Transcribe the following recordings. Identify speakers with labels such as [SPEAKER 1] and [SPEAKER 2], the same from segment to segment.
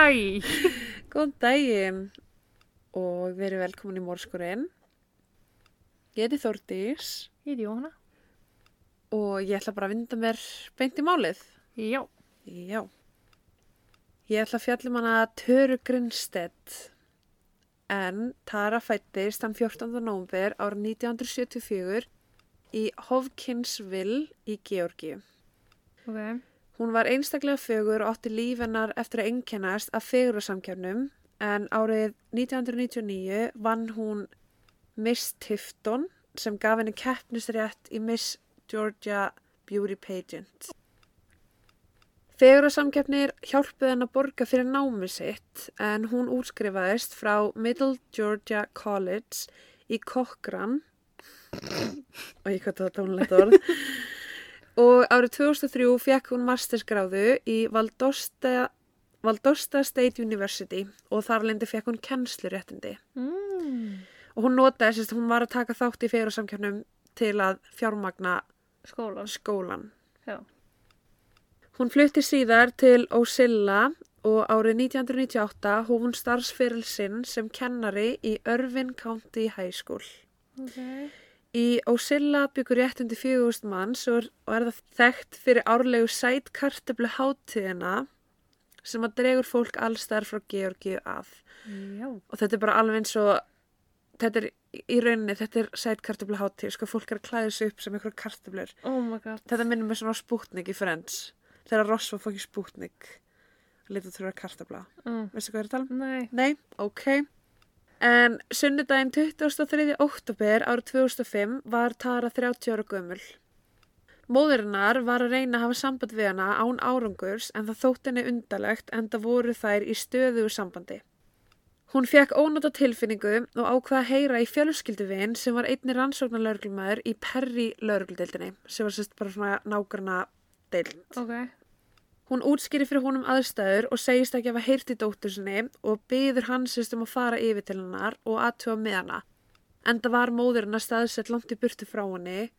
[SPEAKER 1] Hæ, góðan daginn og verið velkomin í mórskurinn. Ég heiti Þórdís
[SPEAKER 2] Ég heiti Jóhanna.
[SPEAKER 1] og ég ætla bara að vinda mér beint í málið.
[SPEAKER 2] Já.
[SPEAKER 1] Já. Ég ætla að fjalla um hana Töru Grinstedt en Tara fættist þann 14. nómber ára 1974 í Hopkinsville í Georgi.
[SPEAKER 2] Ok.
[SPEAKER 1] Hún var einstaklega fögur og átti líf hennar eftir að einkennast af fegurarsamkjörnum en árið 1999 vann hún Miss Tifton sem gaf henni keppnisrétt í Miss Georgia Beauty Pageant. Fegurarsamkeppnir hjálpuð henn að borga fyrir námi sitt en hún útskrifaðist frá Middle Georgia College í Cochran og ég hvað þetta tónlegt orð og árið 2003 fekk hún mastersgráðu í Valdosta, Valdosta State University og þar lendi fekk hún kennsluréttindi.
[SPEAKER 2] Mm.
[SPEAKER 1] Og hún notaði sérst, hún var að taka þátt í fegurarsamkjörnum til að fjármagna
[SPEAKER 2] Skólan.
[SPEAKER 1] skólan. Hún flutti síðar til Osilla og árið 1998 hóf hún starfsferil sinn sem kennari í Irvin County High School.
[SPEAKER 2] Ok.
[SPEAKER 1] Í Osilla byggur rétt undir 4000 manns og er, og er það þekkt fyrir árlegu sætkartöflu hátíðina sem að dregur fólk allstæðar frá Georgi að.
[SPEAKER 2] Já.
[SPEAKER 1] Og þetta er bara alveg eins og, þetta er í rauninni, þetta er sætkartöflu hátíð, sko fólk er að klæða sig upp sem einhverjum kartöflur.
[SPEAKER 2] Oh my god.
[SPEAKER 1] Þetta minnum mig svona á Sputnik í Friends, þegar Ross var fókið Sputnik, litið vera kartöfla.
[SPEAKER 2] Mm.
[SPEAKER 1] Veistu hvað ég er að tala um?
[SPEAKER 2] Nei.
[SPEAKER 1] Nei, ok. En sunnudaginn 23. oktober árið 2005 var Tara 30 ára gömul. Móðurinnar var að reyna að hafa samband við hana án árangurs en það þótt henni undalegt en það voru þær í stöðugu sambandi. Hún fekk ónóta tilfinningu og ákvaða að heyra í fjölskylduvinn sem var einni rannsóknarlörglumæður í Perri lörgludeildinni sem var sérst bara svona nágrana deild.
[SPEAKER 2] Ok.
[SPEAKER 1] Hún útskýri fyrir honum aðstæður og segist ekki að hafa heyrt í dóttur sinni og byður hans sérst um að fara yfir til hennar og aðtjóða með hana. Enda var móðurinn að staðsett langt í burtu frá henni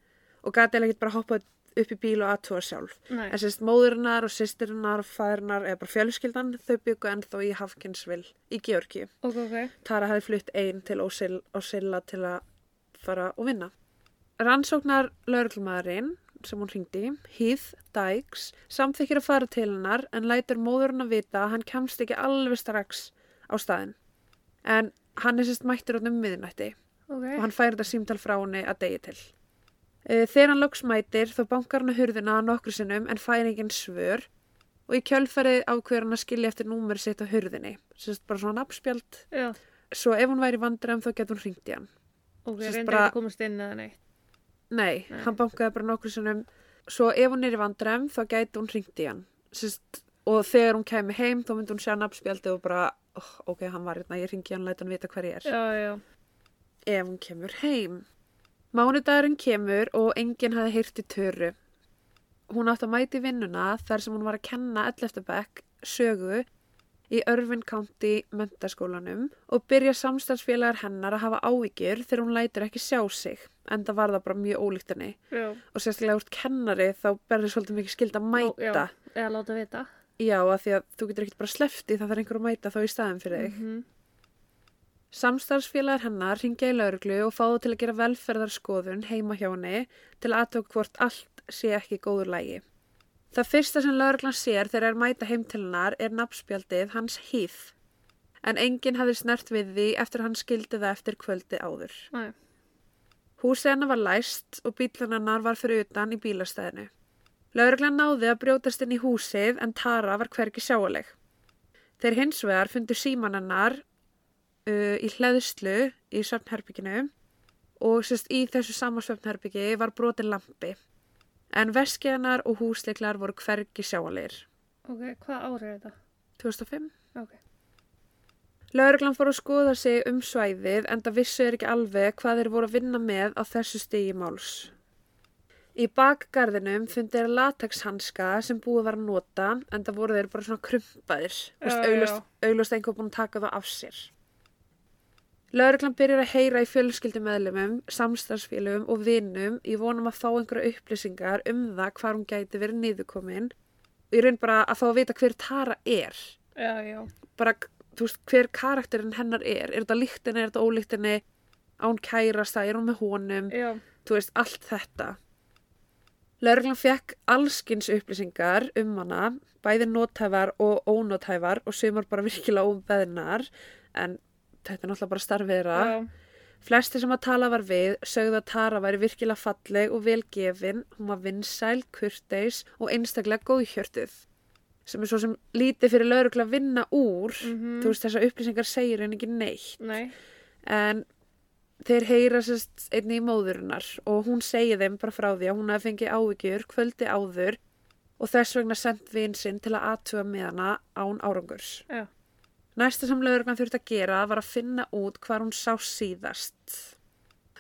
[SPEAKER 1] og gæti eða ekki bara hoppað upp í bíl og aðtjóða sjálf.
[SPEAKER 2] Nei.
[SPEAKER 1] En sérst móðurinnar og sýstirinnar og fæðurinnar eða bara fjölskyldan þau byggu ennþá í Hafkinsvill í Georgi.
[SPEAKER 2] Ok, ok.
[SPEAKER 1] Tara hefði flutt einn til Osilla til að fara og vinna. Rannsóknar lauruglumæðurinn sem hún hringdi, Heath Dykes, samþykir að fara til hennar en lætur móðurinn að vita að hann kemst ekki alveg strax á staðin. En hann er sérst mættur út um miðnætti
[SPEAKER 2] Ok.
[SPEAKER 1] og hann færi þetta símtal frá henni að degi til. Eh, Þegar hann loks mætir þá bankar hann að hurðina nokkru sinnum en fær engin svör og í kjölfarið ákveður hann að skilja eftir númer sitt á hurðinni. Sérst bara svona nafnspjald svo ef hún væri í vandræðum þá getur hún hringt í hann.
[SPEAKER 2] Ok,
[SPEAKER 1] Sest
[SPEAKER 2] reyndi
[SPEAKER 1] bara-
[SPEAKER 2] að komast inn eða neitt.
[SPEAKER 1] Nei,
[SPEAKER 2] Nei.
[SPEAKER 1] hann bankaði bara nokkur sinnum. Svo ef hún er í vandræðum þá gæti hún hringt í hann. Sist, og þegar hún kemi heim þá myndi hún sjá nafnspjaldi og bara, oh, ok, hann var hérna, ég hringi hann, læta hann vita hver ég er.
[SPEAKER 2] Já, já.
[SPEAKER 1] Ef hún kemur heim. Mánudagurinn kemur og enginn hafði heyrt í töru. Hún átti að mæti vinnuna þar sem hún var að kenna 11. bekk sögu í Irvin County mentaskólanum og byrja samstarfsfélagar hennar að hafa áhyggjur þegar hún lætur ekki sjá sig en það var það bara mjög ólíkt henni
[SPEAKER 2] Já.
[SPEAKER 1] og sérstaklega úr kennari þá berður svolítið mikið skild að mæta
[SPEAKER 2] já. Eða láta vita.
[SPEAKER 1] já, af því að þú getur ekkert bara slefti það þarf einhver að mæta þá í staðin fyrir þig
[SPEAKER 2] Mhm.
[SPEAKER 1] Samstarfsfélagar hennar ringja í lauruglu og fá það til að gera velferðarskoðun heima hjá henni til að aðtöku hvort allt sé ekki góður lægi. Það fyrsta sem lauruglan sér þegar er mæta heim til hennar er nafnspjaldið hans Heath. En enginn hafði snert við því eftir hann skildi það eftir kvöldi áður.
[SPEAKER 2] Nei.
[SPEAKER 1] Húsið hennar var læst og bílun hennar var fyrir utan í bílastæðinu. Lauruglan náði að brjótast inn í húsið en Tara var hvergi sjáaleg. Þeir hins vegar fundu síman hennar uh, í hleðslu í svefnherbygginu og sérst í þessu sama svefnherbyggi var brotin lampi. En veskið hennar og húsleiklar voru hvergi sjáalegir.
[SPEAKER 2] Ok, hvað árið er þetta?
[SPEAKER 1] 2005?
[SPEAKER 2] Ok.
[SPEAKER 1] Lauruglan fór að skoða sig um svæðið en það vissu er ekki alveg hvað þeir voru að vinna með á þessu stigi máls. Í bakgarðinum fundi þeir latexhanska sem búið var að nota en það voru þeir bara svona krumpaðir,
[SPEAKER 2] já.
[SPEAKER 1] augljóst, augljóst einhver búin að taka það af sér. Lauruglan byrjar að heyra í fjölskyldumeðlumum, samstarfsfélugum og vinnum í vonum að fá einhverja upplýsingar um það hvar hún gæti verið niðurkomin. Í raun bara að fá að vita hver Tara er.
[SPEAKER 2] Já, já.
[SPEAKER 1] bara, þú veist, hver karakterinn hennar er. Er þetta líktinni, er þetta ólíktinni án kærasta, er hún með honum?
[SPEAKER 2] Já,
[SPEAKER 1] þú veist, allt þetta. Lörglan fekk allskins upplýsingar um hana, bæði nótæfar og ónótæfar og sumar bara virkilega óbeðnar, en þetta er náttúrulega bara
[SPEAKER 2] já.
[SPEAKER 1] Flesti sem að tala var við sögðu að Tara væri virkilega falleg og velgefin, hún var vinsæl, kurteis og einstaklega góðhjörtuð. Sem er svo sem lítið fyrir laurugla að vinna úr,
[SPEAKER 2] Mhm.
[SPEAKER 1] þú veist þessar upplýsingar segir henni ekki neitt.
[SPEAKER 2] Nei.
[SPEAKER 1] En þeir heyra sérst einni í móðurinnar og hún segir þeim bara frá því að hún hafi fengið áhyggjur kvöldi áður og þess vegna sendt vin sinn til að aðtuga með hana án árangurs.
[SPEAKER 2] Já.
[SPEAKER 1] Næsta sem lögurgan þurfti að gera var að finna út hvar hún sá síðast.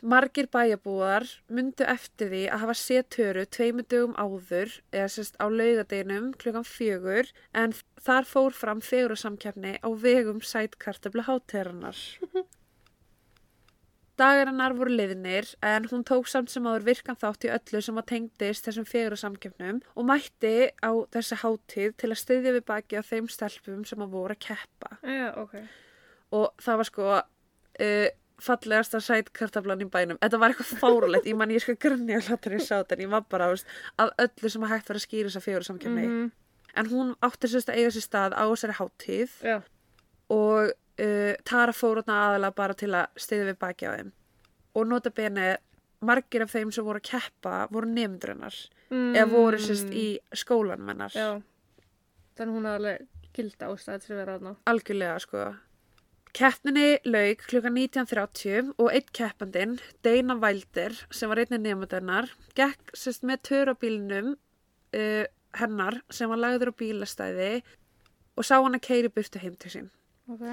[SPEAKER 1] Margir bæjabúar myndu eftir því að hafa séð töru tveimu dögum áður eða sérst á laugadeginum klukkan fjögur en þar fór fram fegurasamkeppni á vegum sætkartabla háterannar. Dagarinnar voru liðnir en hún tók samt sem áður virkan þátt í öllu sem að tengdist þessum fegurasamkeppnum og mætti á þessi hátíð til að styðja við baki á þeim stelpum sem að voru að keppa
[SPEAKER 2] Já, ok.
[SPEAKER 1] og það var sko uh, fallegasta sætkartablan í bænum þetta var eitthvað fárulegt, ég man ég sko grunni að hlátur ég sá þetta en ég var bara veist, af öllu sem að hægt var að skýra þess að fjögur samkjöfni
[SPEAKER 2] Mhm.
[SPEAKER 1] en hún átti sérst að eiga sér stað á þessari hátíð
[SPEAKER 2] Já.
[SPEAKER 1] og uh, Tara fór þarna aðalega bara til að stiða við baki á þeim og nota bene margir af þeim sem voru að keppa voru nefndur hennar
[SPEAKER 2] Mm.
[SPEAKER 1] eða voru sérst í skólanum hennar
[SPEAKER 2] Já. Þannig hún alveg gilda ástæð til að vera þarna.
[SPEAKER 1] algjörlega sko Keppninni lauk klukkan 19.30 og einn keppandinn, Dana Wilder, sem var einnig nefndarinnar, gekk sérst með törabílnum uh, hennar sem var lagður á bílastæði og sá hann að keiri burtu heim til sín.
[SPEAKER 2] Ok.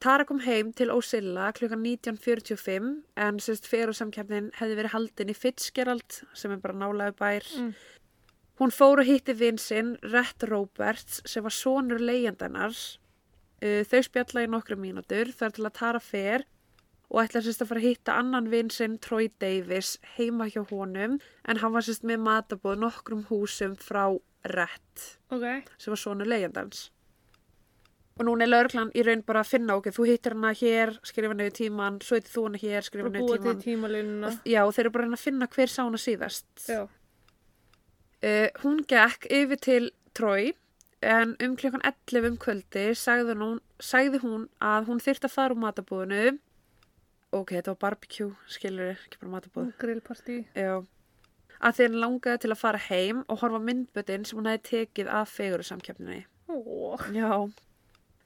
[SPEAKER 1] Tara kom heim til Osilla klukkan 19.45 en sérst fyrir samkeppnin hefði verið haldin í Fitzgerald sem er bara nálaðu bær.
[SPEAKER 2] Mm.
[SPEAKER 1] Hún fór og hitti vinn sinn Rhett Roberts sem var sonur leyendanar. Uh, þau spjalla í nokkru mínútur þar til að Tara fer og ætla sérst að fara að hitta annan vinn sinn Troy Davis heima hjá honum en hann var sérst með matabóð nokkrum húsum frá Rhett
[SPEAKER 2] Ok.
[SPEAKER 1] sem var sonur leyendans. Og núna er lauruglan í raun bara að finna okkur, þú hittir hana hér, skrifa hana yfir tíman, svo hittir þú hana hér, skrifa hana yfir tíman. Og, já, þeir eru bara að finna hver sá hana síðast. Uh, hún gekk yfir til Troy en um klukkan 11 um kvöldi sagði hún, sagði hún að hún þyrfti að fara úr matabúðinu. Ok, þetta var barbecue, skilur ekki bara matabúð.
[SPEAKER 2] Grillpartí.
[SPEAKER 1] Já. Að þeir langaði til að fara heim og horfa á myndbötin sem hún hefði tekið af fegurisamkeppninni.
[SPEAKER 2] Ó.
[SPEAKER 1] Já.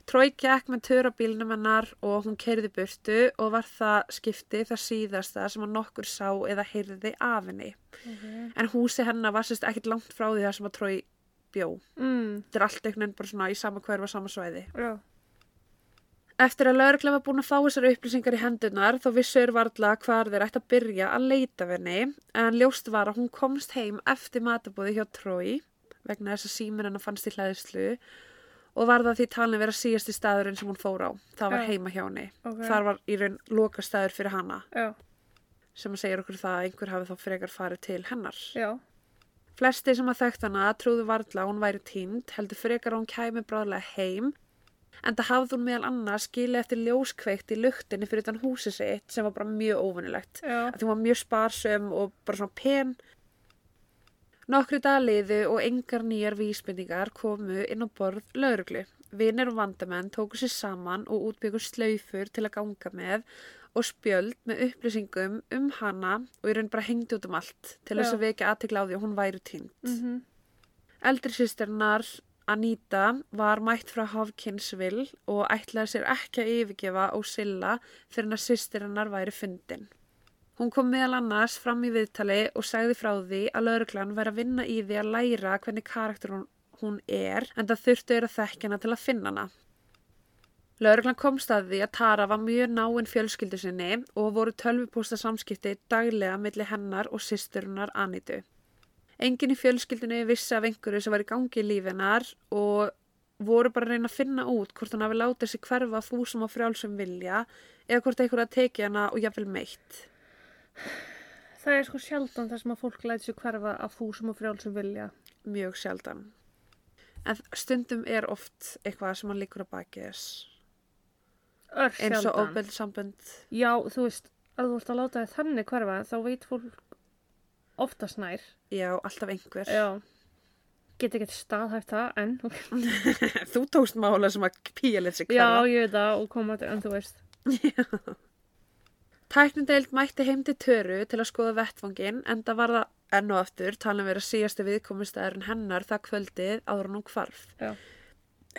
[SPEAKER 1] Trói gekk með törabílnum hennar og hún kerði burtu og var það skipti það síðasta sem hann nokkur sá eða heyrði af henni.
[SPEAKER 2] Ok.
[SPEAKER 1] En húsi hennar var sérst ekkert langt frá því það sem að Trói bjó.
[SPEAKER 2] Mm.
[SPEAKER 1] Þetta er allt einhvern veginn bara svona í sama hverfa, sama svæði.
[SPEAKER 2] Já.
[SPEAKER 1] Eftir að lögregla var búin að fá þessar upplýsingar í hendunar þá vissur varla hvar þeir ætti að byrja að leita henni en ljóst var að hún komst heim eftir matabóði hjá Trói vegna þess að síminn hennar fannst í hlæðislu og var það því talin vera síðasti staðurinn sem hún fór á. Það var
[SPEAKER 2] Já.
[SPEAKER 1] heima hjá henni.
[SPEAKER 2] Ok.
[SPEAKER 1] Þar var í raun loka staður fyrir hana
[SPEAKER 2] Já.
[SPEAKER 1] sem að segja okkur það að einhver hafi þá frekar farið til hennar.
[SPEAKER 2] Já.
[SPEAKER 1] Flesti sem að þekkt hana trúðu varla að hún væri tínd, heldur frekar að hún kæmi bráðlega heim, en það hafði hún meðal annars skilið eftir ljóskveikt í luktinni fyrir utan húsið sitt sem var bara mjög. Að því hún var mjög sparsum og bara svona pen. Nokkri dagliðu og engar nýjar vísbendingar komu inn á borð lauruglu. Vinir og vandamenn tóku sér saman og útbyggur slaufur til að ganga með og spjöld með upplýsingum um hana og í raun bara hengdi út um allt til þess að vekja aðtikla á því að hún væri týnd.
[SPEAKER 2] Mhm.
[SPEAKER 1] Eldri sýsternar Anita var mætt frá Hopkinsville og ætlaði sér ekki að yfirgefa Ósilla fyrir að sýsterinnar væri fundin. Hún kom meðal annars fram í viðtali og sagði frá því að lauruglan væri að vinna í því að læra hvernig karakter hún, er en það þurftu er að þekkja hana til að finna hana. Lauruglan komst að því að Tara var mjög náinn fjölskyldu sinni og voru tölvupústa samskipti daglega milli hennar og sýsturinnar Anitu. Engin í fjölskyldunni vissi af einhverju sem var í gangi í lífinar og voru bara að reyna að finna út hvort hún hafi látið sig hverfa fúsum og frjálsum vilja eða hvort einhverju að teki hana og jafnvel meitt.
[SPEAKER 2] Það er sko sjaldan þar sem að fólk læti sig hverfa af fúsum og frjálsum vilja.
[SPEAKER 1] Mjög sjaldan. en stundum er oft eitthvað sem hann líkur að baki þess
[SPEAKER 2] Ör
[SPEAKER 1] eins og
[SPEAKER 2] sjaldan.
[SPEAKER 1] ofbeld sambönd
[SPEAKER 2] Já, þú veist, að þú ert að láta þið þannig hverfa, þá veit fólk oftast nær.
[SPEAKER 1] já, alltaf einhver
[SPEAKER 2] Já. Get ekki staðhæft það, en.
[SPEAKER 1] þú tókst mála sem að píja lit sig
[SPEAKER 2] Já,
[SPEAKER 1] hverfa
[SPEAKER 2] ég veit það og koma til, en þú veist.
[SPEAKER 1] Tæknindeild mætti heim til Töru til að skoða vettvangin en það var það enn og aftur talin vera síðasti viðkomistæðurinn hennar það kvöldið áður en hún hvarf.
[SPEAKER 2] Já.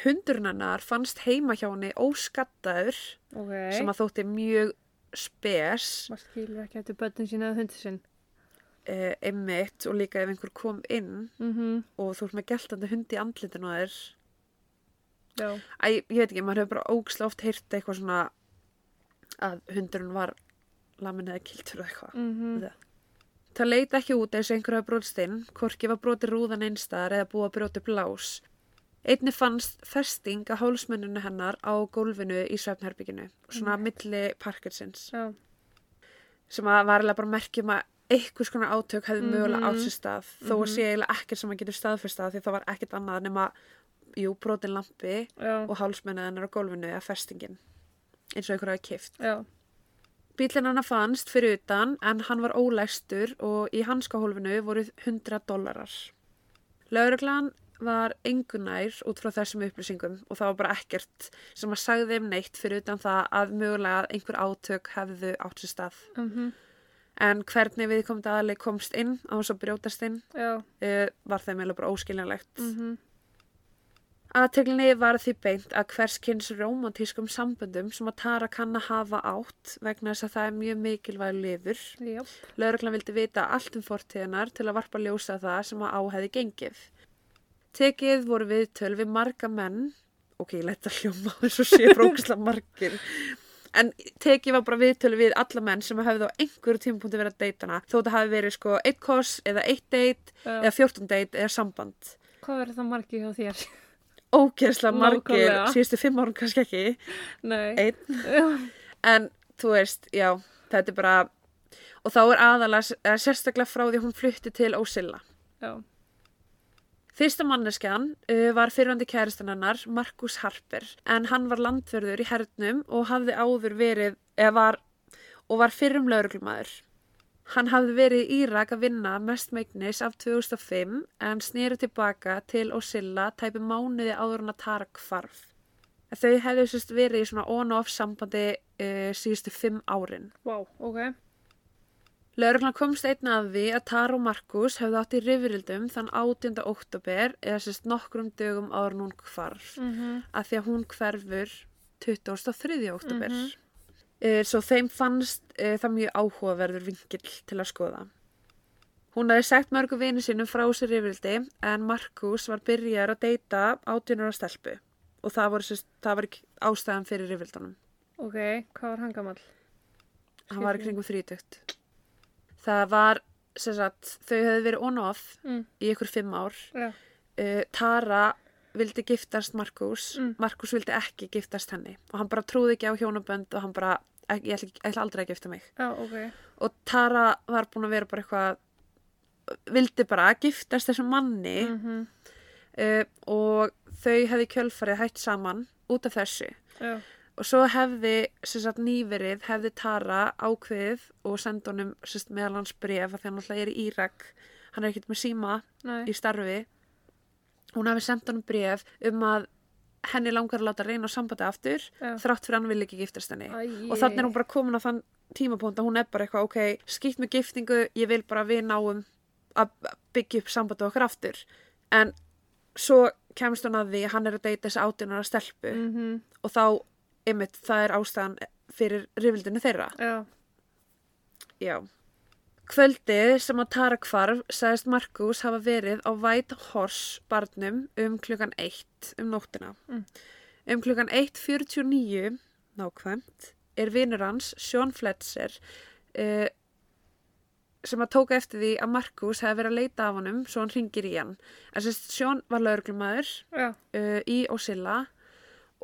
[SPEAKER 1] Hundurinn hennar fannst heima hjá henni óskattaður
[SPEAKER 2] Ok.
[SPEAKER 1] sem að þótti mjög spes
[SPEAKER 2] Maður skilur ekki eftir börnin sína eða hundi sinn.
[SPEAKER 1] uh, einmitt og líka ef einhver kom inn
[SPEAKER 2] Mm
[SPEAKER 1] og þú ert með geltandi hundi í andlitinu á þér.
[SPEAKER 2] Já.
[SPEAKER 1] Æ, ég veit ekki, maður hefur bara ógsla oft heyrt eitthvað svona að hundurinn var lamin eða kiltur eða eitthvað.
[SPEAKER 2] Mm
[SPEAKER 1] Það leiti ekki út eins og einhver hafa brotist inn, hvorki var brotið rúðan einstaðar eða búið að brjóta upp lás. Einni fannst festing að hálsmenninu hennar á gólfinu í svefnherbygginu, svona milli parkersins,
[SPEAKER 2] Já.
[SPEAKER 1] sem að var eiginlega bara merkjum að einhvers konar átök hefði mögulega
[SPEAKER 2] Mhm.
[SPEAKER 1] átt sér stað, þó að sé eiginlega ekkert sem að getur staðfyrst að því það var ekkert annað nema, jú, brotin lampi
[SPEAKER 2] Já.
[SPEAKER 1] og hálsmennið hennar á gólfinu eða festingin, eins og einhver hafi kift.
[SPEAKER 2] Já.
[SPEAKER 1] Bílinn hennar fannst fyrir utan en hann var ólæstur og í hanskahólfinu voru 100 dólarar. Lauruglan var engunær út frá þessum upplýsingum og það var bara ekkert sem að sagði þeim neitt fyrir utan það að mögulega einhver átök hefðu átt sér stað.
[SPEAKER 2] Mm
[SPEAKER 1] En hvernig við komum aðaleg komst inn á þess að brjótast inn uh, var þeim eiginlega bara óskiljanlegt.
[SPEAKER 2] Mm
[SPEAKER 1] Aðteglinni var því beint að hverskins romantískum samböndum sem að Tara kann að hafa átt vegna þess að það er mjög mikilvæg lifur. Lauruglan vildi vita allt um fortíðinar til að varpa ljósa það sem að á hefði gengið. Tekið voru við marga menn, ok, ég leta hljóma þess að sé bróksla margir, en tekið var bara viðtöl við alla menn sem hefði á einhverju tímapunkti verið að deytana, þó það hafi verið sko eitt koss eða eitt deyt eða fjórtún deyt eða samband.
[SPEAKER 2] Hvað verður það margi hjá þér?
[SPEAKER 1] Ógeðslega margir,
[SPEAKER 2] Nákvæmlega.
[SPEAKER 1] síðustu fimm árum kannski ekki,
[SPEAKER 2] Nei.
[SPEAKER 1] einn, en þú veist, já, þetta er bara, og þá er aðalega, eða sérstaklega frá því hún flutti til Ósilla.
[SPEAKER 2] Já.
[SPEAKER 1] Fyrsta manneskjan uh, var fyrrandi kæristan hennar, Markus Harper, en hann var landverður í hernum og hafði áður verið, eða var, og var fyrrum lauruglumæður. Hann hafði verið í Írak að vinna mest meignis af 2005 en snýri tilbaka til Osilla tæpi mánuði áður en að tara kvarf. Þau hefðu sérst verið í svona on-off sambandi uh, síðustu fimm árin.
[SPEAKER 2] Vá, ok.
[SPEAKER 1] Lauruglan komst einna að því að Tara og Markus hefðu átt í rifrildum þann 18. oktober eða sérst nokkrum dögum áður hún hvarf
[SPEAKER 2] Mm
[SPEAKER 1] að því að hún hverfur 23. oktober. Mm Svo þeim fannst uh, það mjög áhugaverður vinkill til að skoða. Hún hefði sagt mörgu vini sínum frá sér rifrildi en Markus var byrjar að deyta átjunur á stelpu og það, sérst, það var ekki ástæðan fyrir rifrildunum.
[SPEAKER 2] Ok, hvað var hann gamall?
[SPEAKER 1] Hann var í kringum þrítugt. Það var, sem sagt, þau hefðu verið on og off
[SPEAKER 2] Mm.
[SPEAKER 1] í ykkur fimm ár.
[SPEAKER 2] Já.
[SPEAKER 1] Uh, Tara vildi giftast Markus,
[SPEAKER 2] Mm.
[SPEAKER 1] Markus vildi ekki giftast henni og hann bara trúði ekki á hjónabönd og hann bara, ég, ætla, ég ætla aldrei að gifta mig.
[SPEAKER 2] Já, ok.
[SPEAKER 1] Og Tara var búin að vera bara eitthvað, vildi bara giftast þessum manni
[SPEAKER 2] Mm
[SPEAKER 1] uh, og þau hefði kjölfarið hætt saman út af þessu.
[SPEAKER 2] Já.
[SPEAKER 1] Og svo hefði, sagt, nýverið hefði Tara ákveðið og sendi honum, sem sagt, meðal hans bref að því hann alltaf er í Írak, hann er ekkert með síma
[SPEAKER 2] Nei.
[SPEAKER 1] í starfi. Hún hefði sendt honum bref um að henni langar að láta reyna á sambandi aftur,
[SPEAKER 2] Já.
[SPEAKER 1] þrátt fyrir hann vil ekki giftast henni.
[SPEAKER 2] Æ,
[SPEAKER 1] Og þannig er hún bara komin á þann tímapunkt að hún er bara eitthvað, ok, skipt með giftingu, ég vil bara við náum að byggja upp sambandi okkar aftur. En svo kemst hún að því hann er að deyta þessi átjunar að stelpu
[SPEAKER 2] Mm
[SPEAKER 1] og þá, einmitt, það er ástæðan fyrir rifildinu þeirra.
[SPEAKER 2] Já.
[SPEAKER 1] Já. Kvöldið sem að Tara hvarf sagðist Markus hafa verið á White Horse barnum um klukkan 1 um nóttina.
[SPEAKER 2] Mm.
[SPEAKER 1] Um klukkan 1.49, nákvæmt, er vinur hans, Sean Fletcher, uh, sem að tóka eftir því að Markus hefði verið að leita af honum svo hann ringir í hann. Þess að Sean var lauruglumæður uh, í Osilla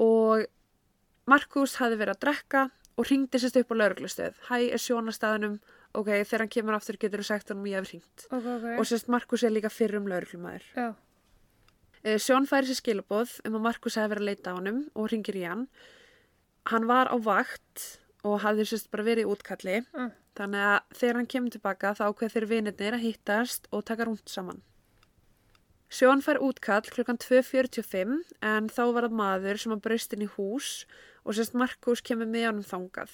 [SPEAKER 1] og Markus hafði verið að drekka og ringdi sérst upp á lauruglustöð. Hæ, er Sean að staðunum? Ok, þegar hann kemur aftur getur þú sagt honum ég hef ringt.
[SPEAKER 2] Ok, ok.
[SPEAKER 1] Og sérst Markus er líka fyrrum lauruglumæður.
[SPEAKER 2] Já.
[SPEAKER 1] Uh, Sjón færi sér skilabóð um að Markus hefði verið að leita á honum og ringir í hann. Hann var á vakt og hafði sérst bara verið í útkalli.
[SPEAKER 2] Mm.
[SPEAKER 1] Þannig að þegar hann kemur tilbaka þá ákveð þeir vinirnir að hittast og taka rúnt saman. Sjón fær útkall klukkan 2.45 en þá var það maður sem að braust inn í hús og sérst Markus kemur með honum þangað.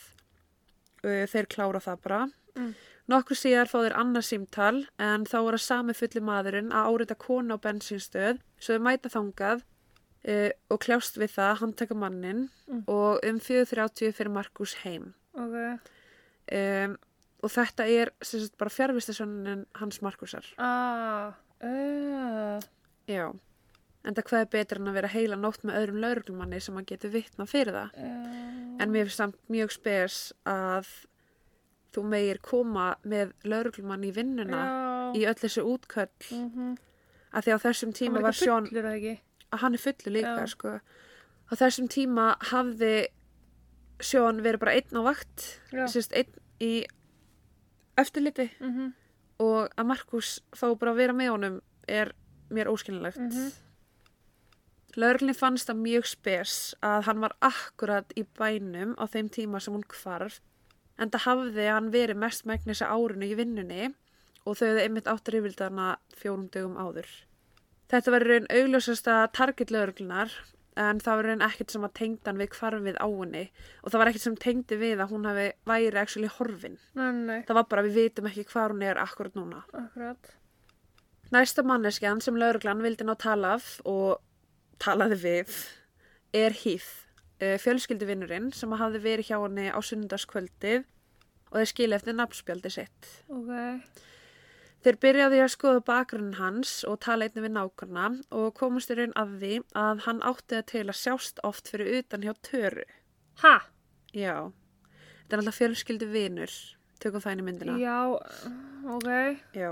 [SPEAKER 1] Uh, Þeir klára það bara.
[SPEAKER 2] Mm.
[SPEAKER 1] Nokkur síðar fá þeir annað símtal en þá að sami fulli maðurinn að árita konu á bensinstöð svo þau mæta þangað uh, og kljást við það, hann taka mannin
[SPEAKER 2] Mm.
[SPEAKER 1] og um 4.30 fyrir Markus heim.
[SPEAKER 2] Ok.
[SPEAKER 1] Um, og þetta er sem sagt bara fjárvistasönnin hans Markusar.
[SPEAKER 2] Ah, uh,
[SPEAKER 1] Já. En það hvað er betur en að vera heila nótt með öðrum lauruglumanni sem að getur vitna fyrir það.
[SPEAKER 2] uh,
[SPEAKER 1] En mér finnst samt mjög spes að þú megir koma með lauruglumann í vinnuna
[SPEAKER 2] já.
[SPEAKER 1] í öll þessu útköll
[SPEAKER 2] Mm -hmm.
[SPEAKER 1] að því á þessum tíma var Sjón að hann er fullu líka sko. á þessum tíma hafði Sjón verið bara einn á vakt sérst einn í eftirliti
[SPEAKER 2] Mm -hmm.
[SPEAKER 1] og að Markus fá bara að vera með honum er mér óskilinlegt mm
[SPEAKER 2] Mhm.
[SPEAKER 1] Lörglinn fannst það mjög spes að hann var akkurat í bænum á þeim tíma sem hún hvarf en það hafði hann verið mest megnis að árinu í vinnunni og þau hefði einmitt áttur yfirldana fjórum dögum áður. Þetta var raun augljósasta target lögreglunar en það var raun ekkert sem að tengda hann við hvarfið á henni og það var ekkert sem tengdi við að hún hafi væri actually horfin.
[SPEAKER 2] Nei, nei,
[SPEAKER 1] Það var bara við vitum ekki hvar hún er akkurat núna.
[SPEAKER 2] akkurat.
[SPEAKER 1] Næsta manneskjan sem lauruglan vildi ná tala af og talaði við er Heath, uh, fjölskylduvinnurinn sem hafði verið hjá henni á sunnundaskvöldið og þeir skilja eftir nafnspjaldi sitt.
[SPEAKER 2] Ok.
[SPEAKER 1] Þeir byrjaði að skoða bakgrunn hans og tala einnig við nákvæmna og komast í raun að því að hann átti að sjást oft fyrir utan hjá Töru.
[SPEAKER 2] Ha?
[SPEAKER 1] Já, þetta er alltaf fjölskyldu vinur, tökum það inn í myndina.
[SPEAKER 2] Já, ok.
[SPEAKER 1] Já.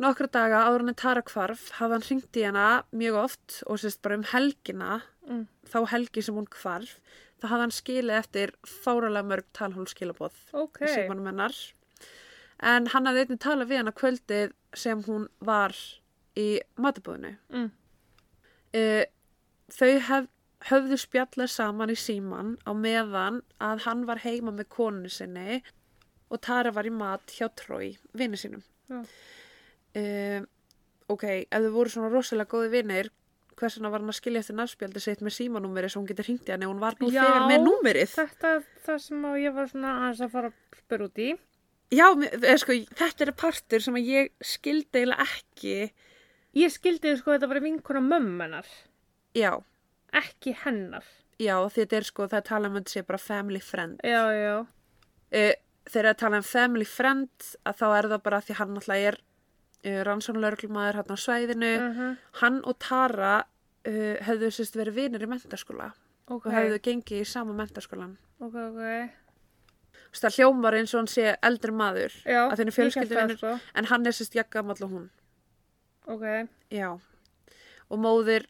[SPEAKER 1] Nokkra daga áður hann Tara hvarf hafði hann hringt í hana mjög oft og sérst bara um helgina,
[SPEAKER 2] Mm.
[SPEAKER 1] þá helgi sem hún hvarf, þá hafði hann skilið eftir fáralega mörg talhólskilaboð
[SPEAKER 2] Ok.
[SPEAKER 1] í símanum hennar. En hann hafði einnig talað við hana kvöldið sem hún var í matabúðinu.
[SPEAKER 2] Mm.
[SPEAKER 1] Uh, þau hef, höfðu spjallað saman í síman á meðan að hann var heima með konunu sinni og Tara var í mat hjá Trói, vinnu sínum.
[SPEAKER 2] Já.
[SPEAKER 1] Uh, ok, ef þau voru svona rosalega góði vinnir, hvers vegna var hann að skilja eftir nafnspjaldi sitt með símanúmeri svo hún getur hringt í hann ef hún var nú
[SPEAKER 2] Já.
[SPEAKER 1] þegar með númerið.
[SPEAKER 2] Þetta er það sem að ég var svona aðeins að fara að spyrja út í.
[SPEAKER 1] Já, mér- eða sko, þetta er partur sem að ég skildi eiginlega ekki.
[SPEAKER 2] Ég skildi sko þetta var vinkona mömmunar,
[SPEAKER 1] Já,
[SPEAKER 2] ekki hennar.
[SPEAKER 1] já, þetta er sko, það er talað um að þetta sé bara family friend.
[SPEAKER 2] Já, já.
[SPEAKER 1] uh, þegar að tala um family friend að þá er það bara því hann alltaf er uh, rannsónulörglumæður hann á svæðinu
[SPEAKER 2] Uh
[SPEAKER 1] hann og Tara uh, hefðu sérst verið vinir í mentaskóla
[SPEAKER 2] Ok,
[SPEAKER 1] og hefðu gengið í sama mentaskólan
[SPEAKER 2] ok, ok.
[SPEAKER 1] Þess, það hljómar eins og hann sé eldri maður
[SPEAKER 2] Já,
[SPEAKER 1] að þenni fjölskylduvinur
[SPEAKER 2] það, sko.
[SPEAKER 1] en hann er sérst jakkamall og hún
[SPEAKER 2] Ok,
[SPEAKER 1] já og móðir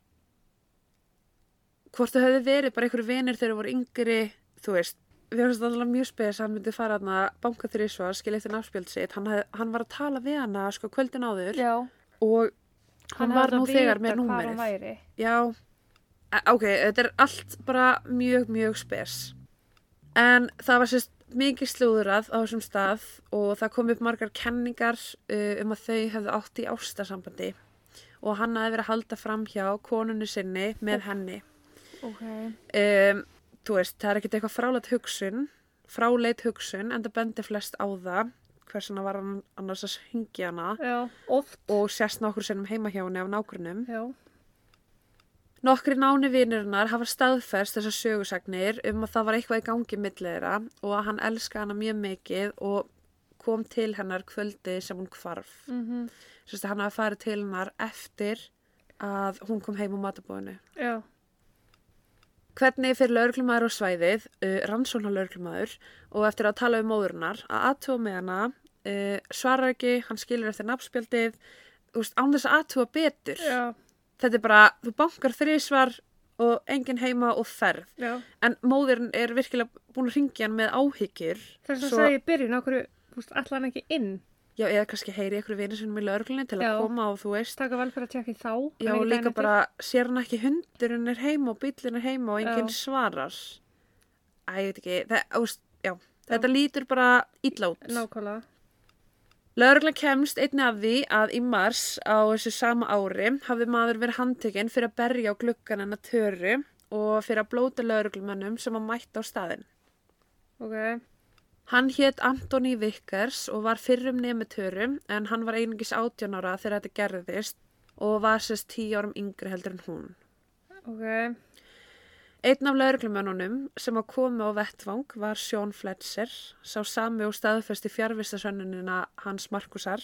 [SPEAKER 1] hvort þau hefðu verið bara einhverju vinir þegar þau voru yngri þú veist við erum alltaf mjög spes að hann myndi fara að banka þrísvar, skilja eftir náttspjöld sitt hann, hef, hann var að tala við hana sko kvöldin áður
[SPEAKER 2] já.
[SPEAKER 1] og hann, var nú þegar með
[SPEAKER 2] hann
[SPEAKER 1] númerið. já, ok, þetta er allt bara mjög, mjög spes. En það var sérst mikið slúðurað á þessum stað og það kom upp margar kenningar uh, um að þau hefðu átt í ástasambandi. Og hann hafði verið að halda fram hjá konunni sinni með henni.
[SPEAKER 2] Ok.
[SPEAKER 1] um, þú veist, það er ekkert eitthvað fráleit hugsun fráleit hugsun en það bendi flest á það hversuna var hann annars að hingja hana
[SPEAKER 2] Já,
[SPEAKER 1] og sérst nokkur sinnum heima hjá henni af
[SPEAKER 2] Já.
[SPEAKER 1] Nokkri náni vinurinnar hafa staðferst þessar sögusagnir um að það var eitthvað í gangi milliðra og að hann elska hana mjög mikið og kom til hennar kvöldi sem hún hvarf.
[SPEAKER 2] Mm
[SPEAKER 1] Sérst að hann hafa farið til hennar eftir að hún kom heim á matabóðinu.
[SPEAKER 2] Já.
[SPEAKER 1] Hvernig fyrir lauruglumæður á svæðið, uh, rannsóna lauruglumæður og eftir að tala um móðurinnar að aðtúa með hana, uh, svarar ekki, hann skilur eftir nafnspjaldið, án þess að aðtúa betur.
[SPEAKER 2] Já.
[SPEAKER 1] Þetta er bara, þú bankar þrísvar og enginn heima og ferð.
[SPEAKER 2] Já.
[SPEAKER 1] En móðurinn er virkilega búin að ringja hann með áhyggjur.
[SPEAKER 2] Þess að
[SPEAKER 1] Svo-
[SPEAKER 2] segja í byrjun, okkur, þú veist, allan ekki inn.
[SPEAKER 1] Já, eða kannski heyri ykkur vinir sinum í lögreglunni til að
[SPEAKER 2] Já.
[SPEAKER 1] koma og þú veist,
[SPEAKER 2] Taka vel fyrir að tjekka í þá. en
[SPEAKER 1] já, líka bara, sér hann ekki hundurinn er heima og bílinn er heima og enginn
[SPEAKER 2] Já.
[SPEAKER 1] svarar. Æ, ég veit ekki, það, ást, já, þetta lítur bara
[SPEAKER 2] eftir. Nákvæmlega.
[SPEAKER 1] Lögreglan kemst einni af því að í mars á þessu sama ári hafði maður verið handtekinn fyrir að berja á gluggan hennar töru og fyrir að blóta lögreglumönnum sem að mætta á staðinn.
[SPEAKER 2] Ok.
[SPEAKER 1] Hann hétt Antoni Vickers og var fyrrum nemi töru en hann var einungis 18 ára þegar þetta gerðist og var sérst 10 árum yngri heldur en hún.
[SPEAKER 2] Ok.
[SPEAKER 1] Einn af lauruglumönnunum sem að komi á vettvang var Sean Fletcher, sá sami og staðfesti fjárvistasönnunina hans Markusar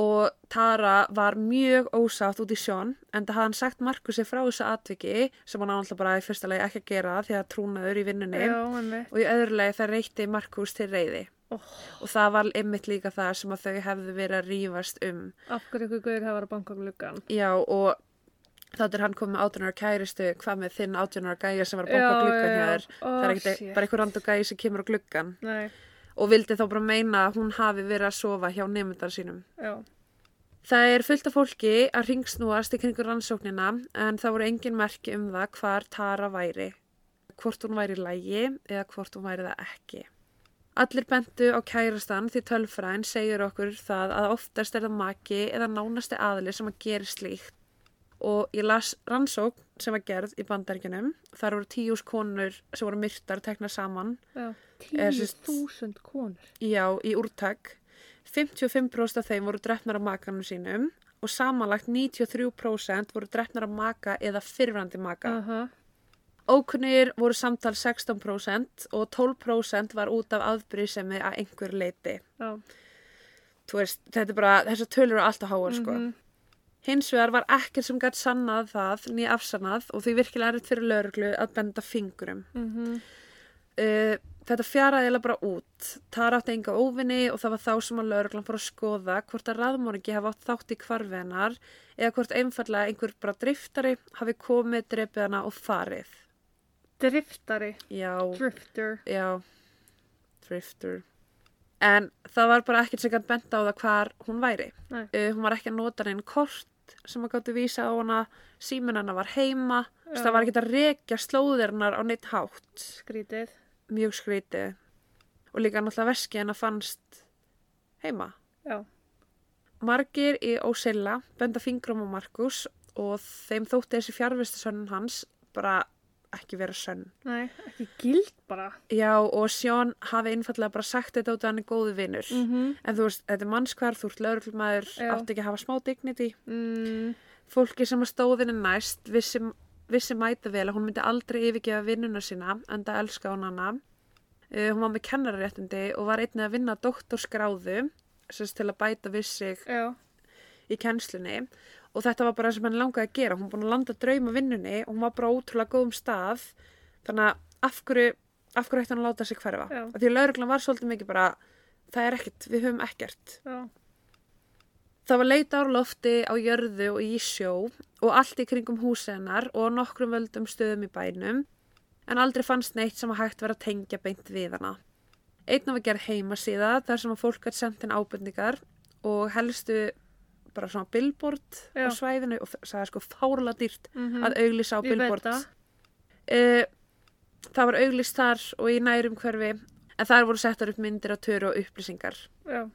[SPEAKER 1] og Tara var mjög ósátt út í Sean en það hafði hann sagt Markusi frá þessu atviki sem hann alltaf bara í fyrsta lagi ekki að gera því að trúnaður í vinnunni.
[SPEAKER 2] Já,
[SPEAKER 1] og í öðru lagi það reytti Markus til reyði
[SPEAKER 2] Oh.
[SPEAKER 1] og það var ymmit líka það sem að þau hefðu verið að rífast um.
[SPEAKER 2] Af hverju ykkur guður hafa að banka á gluggan?
[SPEAKER 1] Já og þá er hann komið með 18 ára kæristu hvað með þinn 18 ára gæja sem var að
[SPEAKER 2] Já,
[SPEAKER 1] gluggan þér?
[SPEAKER 2] Ó,
[SPEAKER 1] það er ekkert
[SPEAKER 2] shit.
[SPEAKER 1] bara einhver randu gæji sem kemur á gluggan
[SPEAKER 2] Nei,
[SPEAKER 1] og vildi þá bara meina að hún hafi verið að sofa hjá nemyndar sínum.
[SPEAKER 2] já.
[SPEAKER 1] Það er fullt af fólki að ringsnúast í kringur rannsóknina en það voru engin merki um það hvar Tara væri. Hvort hún væri lægi eða hvort hún væri það ekki. Allir bentu á kærastan því tölfræðin segir okkur það að oftast er það maki eða nánasti aðli sem að gera slíkt. Og ég las rannsókn sem var gerð í bandaríkjunum. Þar voru tíus konur sem voru myrtar teknar saman sérst-
[SPEAKER 2] 10.000 konur.
[SPEAKER 1] Já, í úrtak. 55% af þeim voru drefnar af makanum sínum og samanlagt 93% voru drefnar af maka eða fyrrandi maka.
[SPEAKER 2] Aha.
[SPEAKER 1] Ókunnir voru samtal 16% og 12% var út af aðbrísemi að einhver leiti.
[SPEAKER 2] Já.
[SPEAKER 1] Þú veist, þetta er bara, þessar tölur eru alltaf háar, sko. Hins vegar var ekkert sem gætt sannað það, nýja afsannað og því virkilega erfitt fyrir lögreglu að benda fingurum.
[SPEAKER 2] Mhm.
[SPEAKER 1] Uh, þetta fjaraði eða bara út. Það átti enga óvinni og það var þá sem að lauruglan fór að skoða hvort að raðmóringi hafa átt þátt í kvarfiðnar eða hvort einfallega einhver bara driftari hafi komið, drepið hana og farið.
[SPEAKER 2] Driftari.
[SPEAKER 1] Já,
[SPEAKER 2] Drifter.
[SPEAKER 1] já, drifter. En það var bara ekkert sem gætt benda á það hvar hún væri. Uh, hún var ekki að nota neinn kort sem að gáttu vísa á hana, síminn hennar var heima,
[SPEAKER 2] Já.
[SPEAKER 1] það var ekki að rekja slóðirnar á neitt hátt.
[SPEAKER 2] Skrítið.
[SPEAKER 1] mjög skrítið og líka náttúrulega veski hennar fannst heima.
[SPEAKER 2] Já.
[SPEAKER 1] Margir í Ósilla benda fingrum á Markus og þeim þótti þessi fjárvistasönnun hans bara ekki vera sönn.
[SPEAKER 2] Nei, ekki gild bara.
[SPEAKER 1] Já og Sjón hafi einfallega bara sagt þetta út að hann er góðu vinnur.
[SPEAKER 2] Mhm.
[SPEAKER 1] En þú veist, þetta er mannskvar, þú ert lauruglumæður,
[SPEAKER 2] Já.
[SPEAKER 1] átti ekki að hafa smá dignity.
[SPEAKER 2] Mm.
[SPEAKER 1] Fólki sem að stóðinni næst vissi, vissi mæta vel að hún myndi aldrei yfirgefa vinnuna sína en það elska hún hana. Uh, hún var með kennararéttindi og var einnig að vinna doktorsgráðu sem til að bæta við sig
[SPEAKER 2] Já.
[SPEAKER 1] í kennslunni og þetta var bara það sem henni langaði að gera. Hún var búin að landa drauma vinnunni og hún var bara ótrúlega góðum stað þannig að af hverju, af hverju ætti hann að láta sig hverfa?
[SPEAKER 2] Já.
[SPEAKER 1] Af Því að lauruglan var svolítið mikið bara það er ekkert, við höfum ekkert.
[SPEAKER 2] Já.
[SPEAKER 1] Það var leita á lofti, á jörðu og í sjó og allt í kringum húsi hennar og nokkrum völdum stöðum í bænum en aldrei fannst neitt sem að hægt var að tengja beint við hana. Einn var gerð heimasíða þar sem að fólk gætt sendt inn ábyrningar og helstu bara svona billboard á
[SPEAKER 2] Já.
[SPEAKER 1] svæðinu og það er sko fárlega dýrt
[SPEAKER 2] Mhm.
[SPEAKER 1] að auglýsa á billboard.
[SPEAKER 2] það.
[SPEAKER 1] Uh, það var auglýst þar og í nærum hverfi en þar voru settar upp myndir á töru og upplýsingar.
[SPEAKER 2] Já.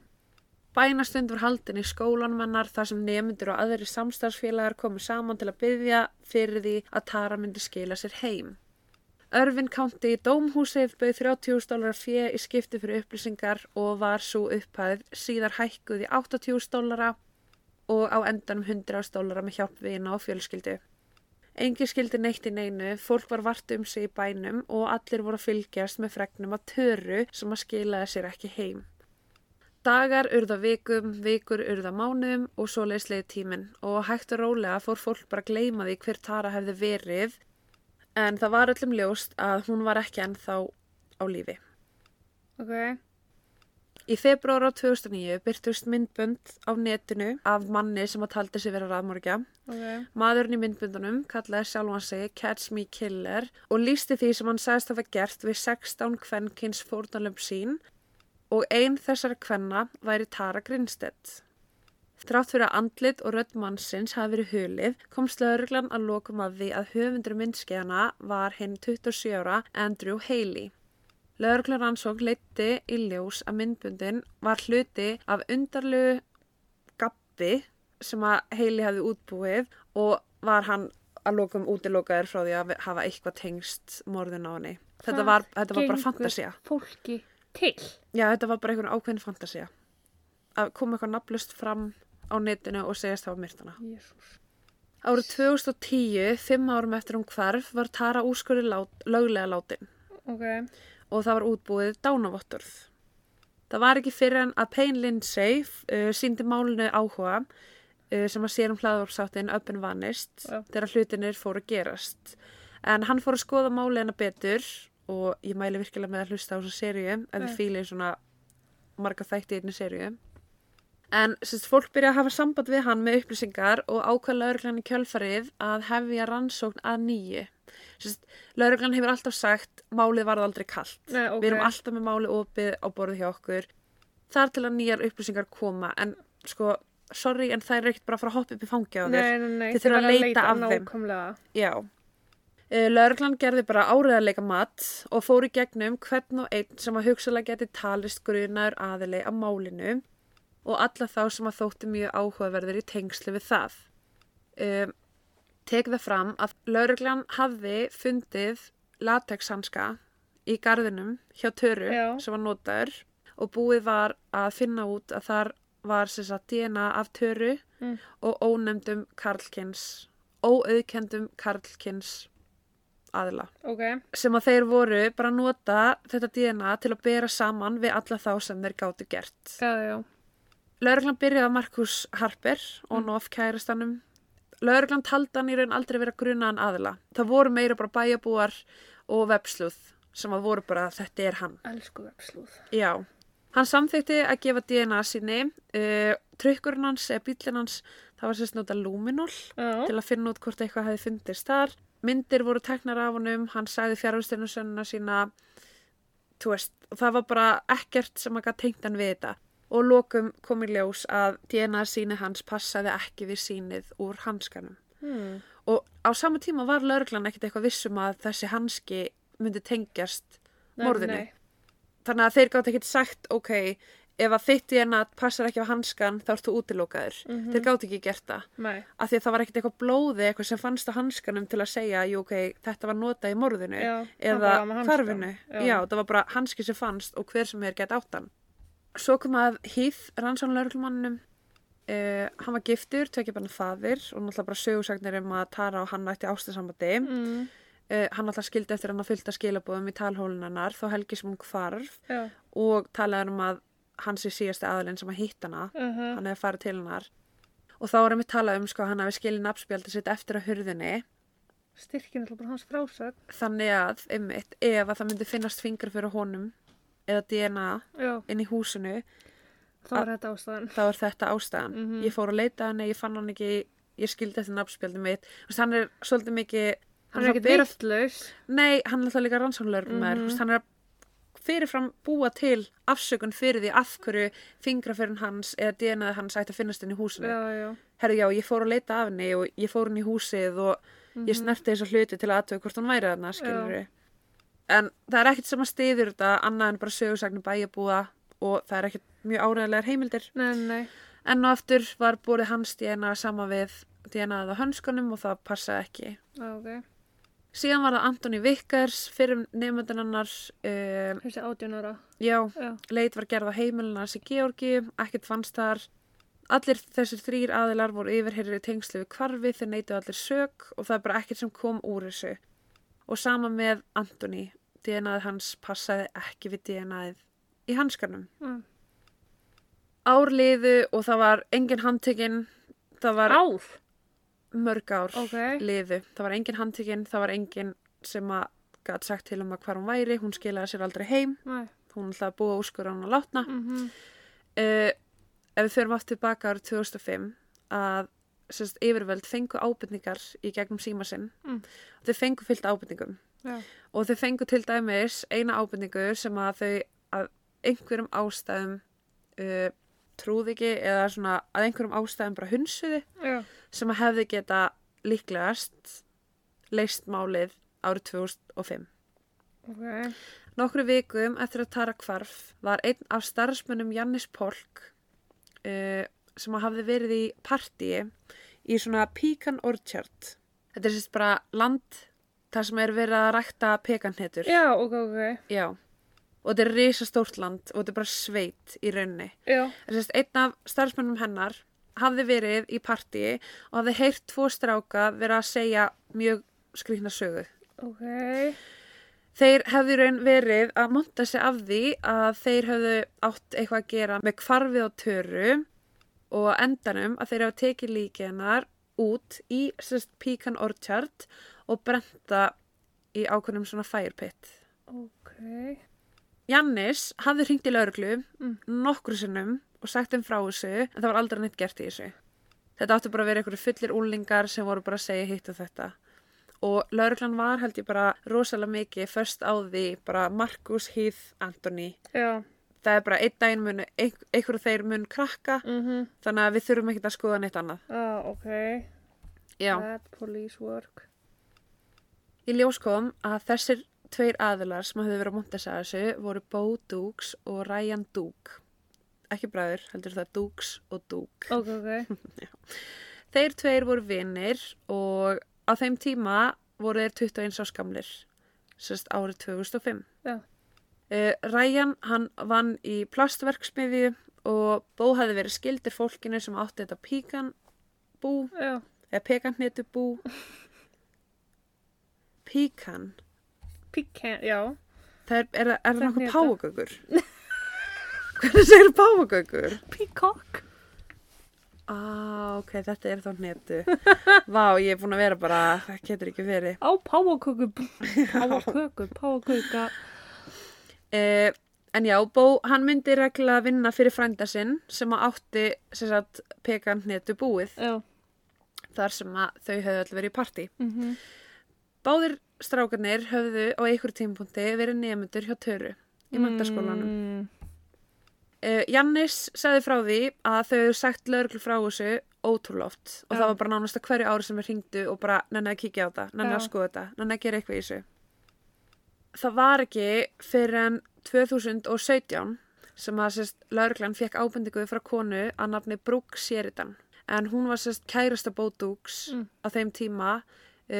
[SPEAKER 1] Bænastund var haldin í skólanum hennar þar sem nemyndur og aðri samstarfsfélagar komu saman til að byggja fyrir því að Tara myndi skila sér heim. Örvin County dómhúsið bauð 30.000 dólar fjö í skipti fyrir upplýsingar og var svo upphæð síðar hækkuð í 80.000 dólara og á endanum 100.000 dólara með hjálp vina og fjölskyldu. Engi skildi neitt í neinu, fólk var vart um sig í bænum og allir voru að fylgjast með fregnum að töru sem að skilaði sér ekki heim. Dagar urða vikum, vikur urða mánuðum og svo leið tíminn og hægt og rólega fór fólk bara að gleyma því hver Tara hefði verið en það var öllum ljóst að hún var ekki ennþá á lífi.
[SPEAKER 2] Ok.
[SPEAKER 1] Í februar á 2009 byrtust myndbönd á netinu af manni sem að taldi sig vera raðmorgja.
[SPEAKER 2] Ok.
[SPEAKER 1] Maðurinn í myndböndunum kallaði sjálfan sig Catch Me Killer og lísti því sem hann sagðist hafa gert við 16 kvenkins fórnalömp sín og ein þessara kvenna væri Tara Grinstedt. Þrátt fyrir að andlit og rödd mannsins hafi verið hulið komst lauruglan að lokum að því að höfundur myndskeiðana var hinn 27 ára Andrew Haley. Lauruglan rannsók leiti í ljós að myndbundin var hluti af undarlegu gappi sem að Haley hafði útbúið og var hann að lokum útilokaður frá því að hafa eitthvað tengst morðin á henni. Þetta var, þetta var bara
[SPEAKER 2] gengur
[SPEAKER 1] fantasía.
[SPEAKER 2] Fólki til.
[SPEAKER 1] Já, þetta var bara einhvern ákveðin fantasía. Að koma eitthvað nafnlust fram á netinu og segjast það var myrtana.
[SPEAKER 2] Jésús.
[SPEAKER 1] Árið 2010, fimm árum eftir hún hvarf, var Tara úrskurði lát, löglega látin
[SPEAKER 2] Ok.
[SPEAKER 1] Og það var útbúið dánavottorð. Það var ekki fyrir en að Payne Lindsay uh, síndi málinu áhuga uh, sem að sér um hlaðvarpsáttin and Vanished
[SPEAKER 2] Já.
[SPEAKER 1] þegar hlutinir fóru að gerast. En hann fór að skoða málina betur og ég mæli virkilega með að hlusta á þessa seríu ef
[SPEAKER 2] Já.
[SPEAKER 1] þið fílið svona marga þætti í einni seríu. En sérst, fólk byrja að hafa samband við hann með upplýsingar og ákvað lauruglan í kjölfarið að hefja rannsókn að nýju. Lauruglan hefur alltaf sagt málið varð aldrei kallt.
[SPEAKER 2] Nei, ok.
[SPEAKER 1] Við erum alltaf með málið opið á borðið hjá okkur. Þar til að nýjar upplýsingar koma. En sko, sorry, en það er ekkert bara að fara að hoppa upp í fangi á þér. Þið þurfa að leita af þeim.
[SPEAKER 2] Nákvæmlega.
[SPEAKER 1] Já. Lörglan gerði bara áriðarleika mat og fór í gegnum hvern og einn sem að hugsalega geti talist grunaður aðili á málinu og alla þá sem að þótti mjög áhugaverður í tengslu við það. Um, tek það fram að lauruglan hafði fundið latexhanska í garðinum hjá Töru
[SPEAKER 2] Já.
[SPEAKER 1] sem var notaður og búið var að finna út að þar var sagt DNA af Töru
[SPEAKER 2] Mm.
[SPEAKER 1] og ónefndum Karlkins, óauðkendum Karlkins aðila
[SPEAKER 2] Ok.
[SPEAKER 1] sem að þeir voru bara að nota þetta DNA til að bera saman við alla þá sem þeir gátu gert. Lauruglan byrjaði að Markus Harper og
[SPEAKER 2] Mm.
[SPEAKER 1] Noff kærastanum. Lauruglan taldi hann í raun aldrei vera grunaðan aðila. Það voru meira bara bæjabúar og vepsluð sem að voru bara þetta er hann.
[SPEAKER 2] Elsku vepslúð.
[SPEAKER 1] Já. Hann samþykti að gefa DNA sinni. Uh, trykkurinn hans eða bílinn hans, það var sérst nota luminol
[SPEAKER 2] Já.
[SPEAKER 1] til að finna út hvort eitthvað hefði fundist þar. Myndir voru teknar af honum, hann sagði fjárhustinusönnuna sína, þú veist, það var bara ekkert sem að tengt hann við þetta. Og lokum kom í ljós að DNA síni hans passaði ekki við sínið úr hanskanum.
[SPEAKER 2] Hmm.
[SPEAKER 1] Og á sama tíma var lauruglan ekkert eitthvað vissum að þessi hanski myndi tengjast
[SPEAKER 2] Nei,
[SPEAKER 1] morðinu.
[SPEAKER 2] nei.
[SPEAKER 1] Þannig að þeir gátt ekkert sagt, ok, ef að þitt DNA passar ekki á hanskan, þá ert þú útilokaður.
[SPEAKER 2] Mhm.
[SPEAKER 1] Þeir gátt ekki gert það.
[SPEAKER 2] Nei.
[SPEAKER 1] Af því að það var ekkert eitthvað blóði eitthvað sem fannst á hanskanum til að segja, jú, ok, þetta var notað í morðinu.
[SPEAKER 2] Já.
[SPEAKER 1] eða hvarfinu.
[SPEAKER 2] Já.
[SPEAKER 1] Já. það var bara hanski sem fannst og hver sem er gett áttan. Svo kom að Heath, rannsónlaurglumannum, uh, hann var giftur, tvekja bara faðir og náttúrulega bara sögursagnir um að Tara og hann ætti ástasambandi.
[SPEAKER 2] Mm.
[SPEAKER 1] Uh, hann náttúrulega skildi eftir hann að fylgta skilabóðum í talhólunarnar þá helgi sem hún hvarf
[SPEAKER 2] Já.
[SPEAKER 1] og talaði um að hans er síðasti aðalinn sem að hitt hana,
[SPEAKER 2] Uh -huh.
[SPEAKER 1] hann hefði farið til hennar. Og þá hann við talað um sko að hann hefði skilið nafnspjaldi sitt eftir að hurðinni
[SPEAKER 2] Styrkin er bara hans frásög.
[SPEAKER 1] þannig að, einmitt, ef að það myndi finnast fingur fyrir honum eða DNA
[SPEAKER 2] Já.
[SPEAKER 1] inn í húsinu
[SPEAKER 2] Það var þetta ástæðan.
[SPEAKER 1] þá er þetta ástæðan.
[SPEAKER 2] Mhm.
[SPEAKER 1] Ég fór að leita henni, ég fann hann ekki, ég skildi eftir nafnspjaldi mitt. Hann er svolítið mikið...
[SPEAKER 2] Hann er
[SPEAKER 1] bera-
[SPEAKER 2] vittlaus.
[SPEAKER 1] Nei, hann er alltaf líka rannsóknlörgum mm
[SPEAKER 2] Mhm.
[SPEAKER 1] -hmm. hann er að fyrirfram búa til afsökun fyrir því af hverju fingrafyrin hans eða DNA hans ætti að finnast inn í húsinu.
[SPEAKER 2] Já, já.
[SPEAKER 1] Herru, já, ég fór að leita af henni og ég fór henni í húsið og ég snerti þessa hluti til að aðtöku hvort hún væri þarna, skilur En það er ekkert sem að stiður þetta annað en bara sögursagnir bæjabúa og það er ekkert mjög áræðilegar heimildir.
[SPEAKER 2] Nei, nei.
[SPEAKER 1] Enn og aftur var búið hans DNA sama við DNA-að á hönskunum og það passaði ekki.
[SPEAKER 2] Já, ok.
[SPEAKER 1] Síðan var það Antoni Vickers, fyrir nefndin hennar, um,
[SPEAKER 2] Þessi átjón ára.
[SPEAKER 1] já,
[SPEAKER 2] Já.
[SPEAKER 1] leit var gerð á heimilina hans í Georgi, ekkert fannst þar. Allir þessir þrýr aðilar voru yfirherrir í tengslu við kvarfi, þeir neytu allir sök og það er bara ekkert sem kom úr þessu. Og sama með Antoni, DNA-ið hans passaði ekki við DNA-ið í hanskanum.
[SPEAKER 2] Mm.
[SPEAKER 1] Ár liðu og það var engin handtekinn, það var
[SPEAKER 2] Ár?
[SPEAKER 1] mörg ár
[SPEAKER 2] Ok.
[SPEAKER 1] liðu. Það var engin handtekinn, það var engin sem að gæti sagt til um að hvar hún væri, hún skilaði sér aldrei heim,
[SPEAKER 2] Nei.
[SPEAKER 1] hún ætlaði að búa úrskur hann að látna.
[SPEAKER 2] Mm
[SPEAKER 1] Uh, ef við förum aftur baka árið 2005 að sérst, yfirvöld fengu ábyrningar í gegnum síma sinn.
[SPEAKER 2] Mm.
[SPEAKER 1] Þau fengu fyllt ábyrningum
[SPEAKER 2] Já.
[SPEAKER 1] og þau fengu til dæmis eina ábyrningu sem að þau að einhverjum ástæðum uh, trúði ekki eða svona að einhverjum ástæðum bara hunsuði
[SPEAKER 2] Já.
[SPEAKER 1] sem að hefði geta líklegast leist málið árið 2005.
[SPEAKER 2] Ok.
[SPEAKER 1] Nokkru vikum eftir að Tara kvarf var einn af starfsmönnum Jannis Polk uh, sem að hafði verið í partíi í svona Pecan Orchard. Þetta er sérst bara land þar sem er verið að rækta pekanhetur.
[SPEAKER 2] Já, ok, ok.
[SPEAKER 1] Já. Og þetta er risastórt land og þetta er bara sveit í rauninni.
[SPEAKER 2] Já.
[SPEAKER 1] Sérst, einn af starfsmönnum hennar hafði verið í partíi og hafði heyrt tvo stráka vera að segja mjög skrýtna sögu.
[SPEAKER 2] Ok.
[SPEAKER 1] Þeir hefðu í raun verið að monta sig af því að þeir hefðu átt eitthvað að gera með kvarfið og töru og á endanum að þeir hefðu tekið líki hennar út í sérst, Pecan Orchard og brenta í ákveðnum svona firepit.
[SPEAKER 2] Ok.
[SPEAKER 1] Jannis hafði hringt í lauruglu
[SPEAKER 2] Mm.
[SPEAKER 1] nokkru sinnum og sagt þeim frá þessu en það var aldrei neitt gert í þessu. Þetta áttu bara að vera einhverju fullir úlingar sem voru bara að segja hitt og þetta. Og lauruglan var held ég bara rosalega mikið först á því bara Markus Heath Anthony.
[SPEAKER 2] Já.
[SPEAKER 1] Það er bara einn daginn mun, ein- einhverju þeir mun krakka
[SPEAKER 2] Mhm.
[SPEAKER 1] þannig að við þurfum ekki að skoða neitt annað.
[SPEAKER 2] Ah, ok.
[SPEAKER 1] Já.
[SPEAKER 2] Bad police work.
[SPEAKER 1] Í ljós kom að þessir tveir aðilar sem hafði verið að þessu voru Bo Dukes og Ryan Duke. Ekki bræður, heldur það Dukes og Duke.
[SPEAKER 2] Ok, ok.
[SPEAKER 1] Þeir tveir voru vinnir og á þeim tíma voru þeir 21 ás gamlir, sérst árið 2005.
[SPEAKER 2] Já.
[SPEAKER 1] Uh, Ryan, hann vann í plastverksmiðju og Bó hefði verið skildir fólkinu sem átti þetta píkan bú,
[SPEAKER 2] Já.
[SPEAKER 1] eða pekanhnetu bú. Píkan,
[SPEAKER 2] Pecan, já.
[SPEAKER 1] það er, er, er
[SPEAKER 2] Hneta.
[SPEAKER 1] páfagöggur? Hvernig segir páfagöggur?
[SPEAKER 2] Peacock.
[SPEAKER 1] Ah, ok, þetta er þá hnetu. Vá, ég er búin að vera bara, það getur ekki verið.
[SPEAKER 2] Á páfaköku. Páfaköku, páfaköka.
[SPEAKER 1] Eh, en já, Bó, hann myndi reglulega vinna fyrir frænda sinn sem að átti sem sagt, pekan hnetu búið
[SPEAKER 2] Já.
[SPEAKER 1] þar sem að þau höfðu öll verið í partí.
[SPEAKER 2] Mhm.
[SPEAKER 1] Báðir strákarnir höfðu á einhverjum tímapunkti verið nefndur hjá Töru í mentaskólanum.
[SPEAKER 2] Mm.
[SPEAKER 1] Uh, Jannis sagði frá því að þau hefðu sagt lögreglu frá þessu ótrúlóft og
[SPEAKER 2] Já.
[SPEAKER 1] það var bara nánast að hverju ári sem við hringdu og bara nenni að kíkja á þetta, nenni að skoða þetta, nenni að gera eitthvað í þessu. Það var ekki fyrir en 2017 sem að lögreglan fekk ábendingu frá konu að nafni Brooke Sheridan en hún var sérst kærasta bótúks
[SPEAKER 2] Mm.
[SPEAKER 1] á þeim tíma uh,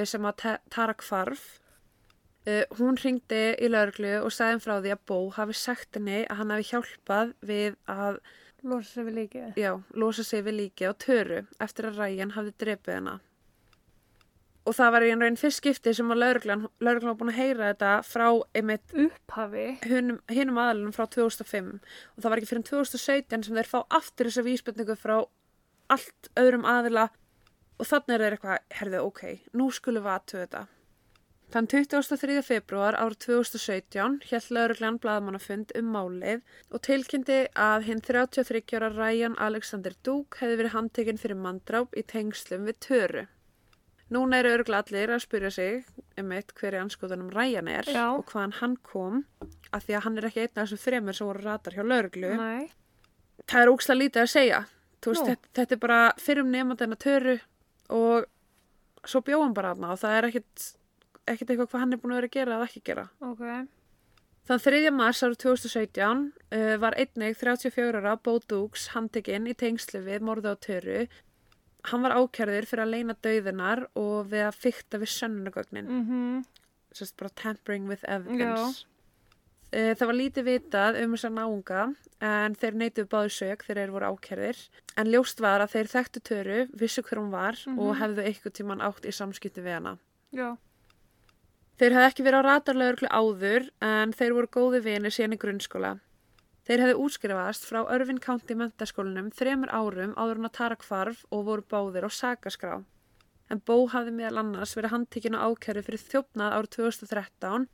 [SPEAKER 1] sem að ta Tara kvarf. Uh, hún ringdi í lögreglu og sagði frá því að Bó hafi sagt henni að hann hafi hjálpað við að
[SPEAKER 2] Losa sig við líkið.
[SPEAKER 1] já, losa sig við líki á töru eftir að Ryan hafði drepið hennar. Og það var í einn raun fyrst skipti sem að lauruglan, lauruglan var búin að heyra þetta frá einmitt
[SPEAKER 2] Upphafi.
[SPEAKER 1] hinum aðalunum frá 2005 og það var ekki fyrir 2017 sem þeir fá aftur þessa vísbendingu frá allt öðrum aðila og þannig er þeir eitthvað, herðu, ok, nú skulum við aðtöðu þetta. Þann 23. februar árið 2017 hjælt lauruglan blaðmannafund um málið og tilkynnti að hinn 33 ára Ryan Alexander Duke hefði verið handtekinn fyrir mandráp í tengslum við töru. Núna eru örgla allir að spyrja sig um eitt hverju anskoðunum Ryan er
[SPEAKER 2] Já.
[SPEAKER 1] og hvaðan hann kom af því að hann er ekki einn af þessum þremur sem voru ratar hjá lauruglu.
[SPEAKER 2] Nei.
[SPEAKER 1] Það er ókslega lítið að segja. Veist, þetta, þetta er bara fyrrum nefndina töru og svo bjóð hann bara hana og það er ekkit, ekkit eitthvað hvað hann er búin að vera að gera eða ekki gera.
[SPEAKER 2] Ok.
[SPEAKER 1] Þann 3. mars árið 2017 uh, var einnig 34 ára Bo Dukes handtekinn í tengslu við morðu á töru. Hann var ákjærður fyrir að leina dauðinar og við að fykta við sönnugögnin.
[SPEAKER 2] Mhm.
[SPEAKER 1] Sérst bara tampering with evidence. Uh, það var lítið vitað um þessa náunga en þeir neituðu báðu sög þegar þeir voru ákjærðir. En ljóst var að þeir þekktu töru, vissu hver hún var og
[SPEAKER 2] Mhm.
[SPEAKER 1] hefðu eitthvað tíman átt í samskipti við hana.
[SPEAKER 2] Já.
[SPEAKER 1] Þeir hefði ekki verið á ratarlaugurklu áður en þeir voru góði vinir síðan í grunnskóla. Þeir hefði útskrifast frá Irvin County mentaskólanum þremur árum áður en að Tara kvarf og voru báðir á sakaskrá. En Bó hafði meðal annars verið handtekinn og ákæru fyrir þjófnað árið 2013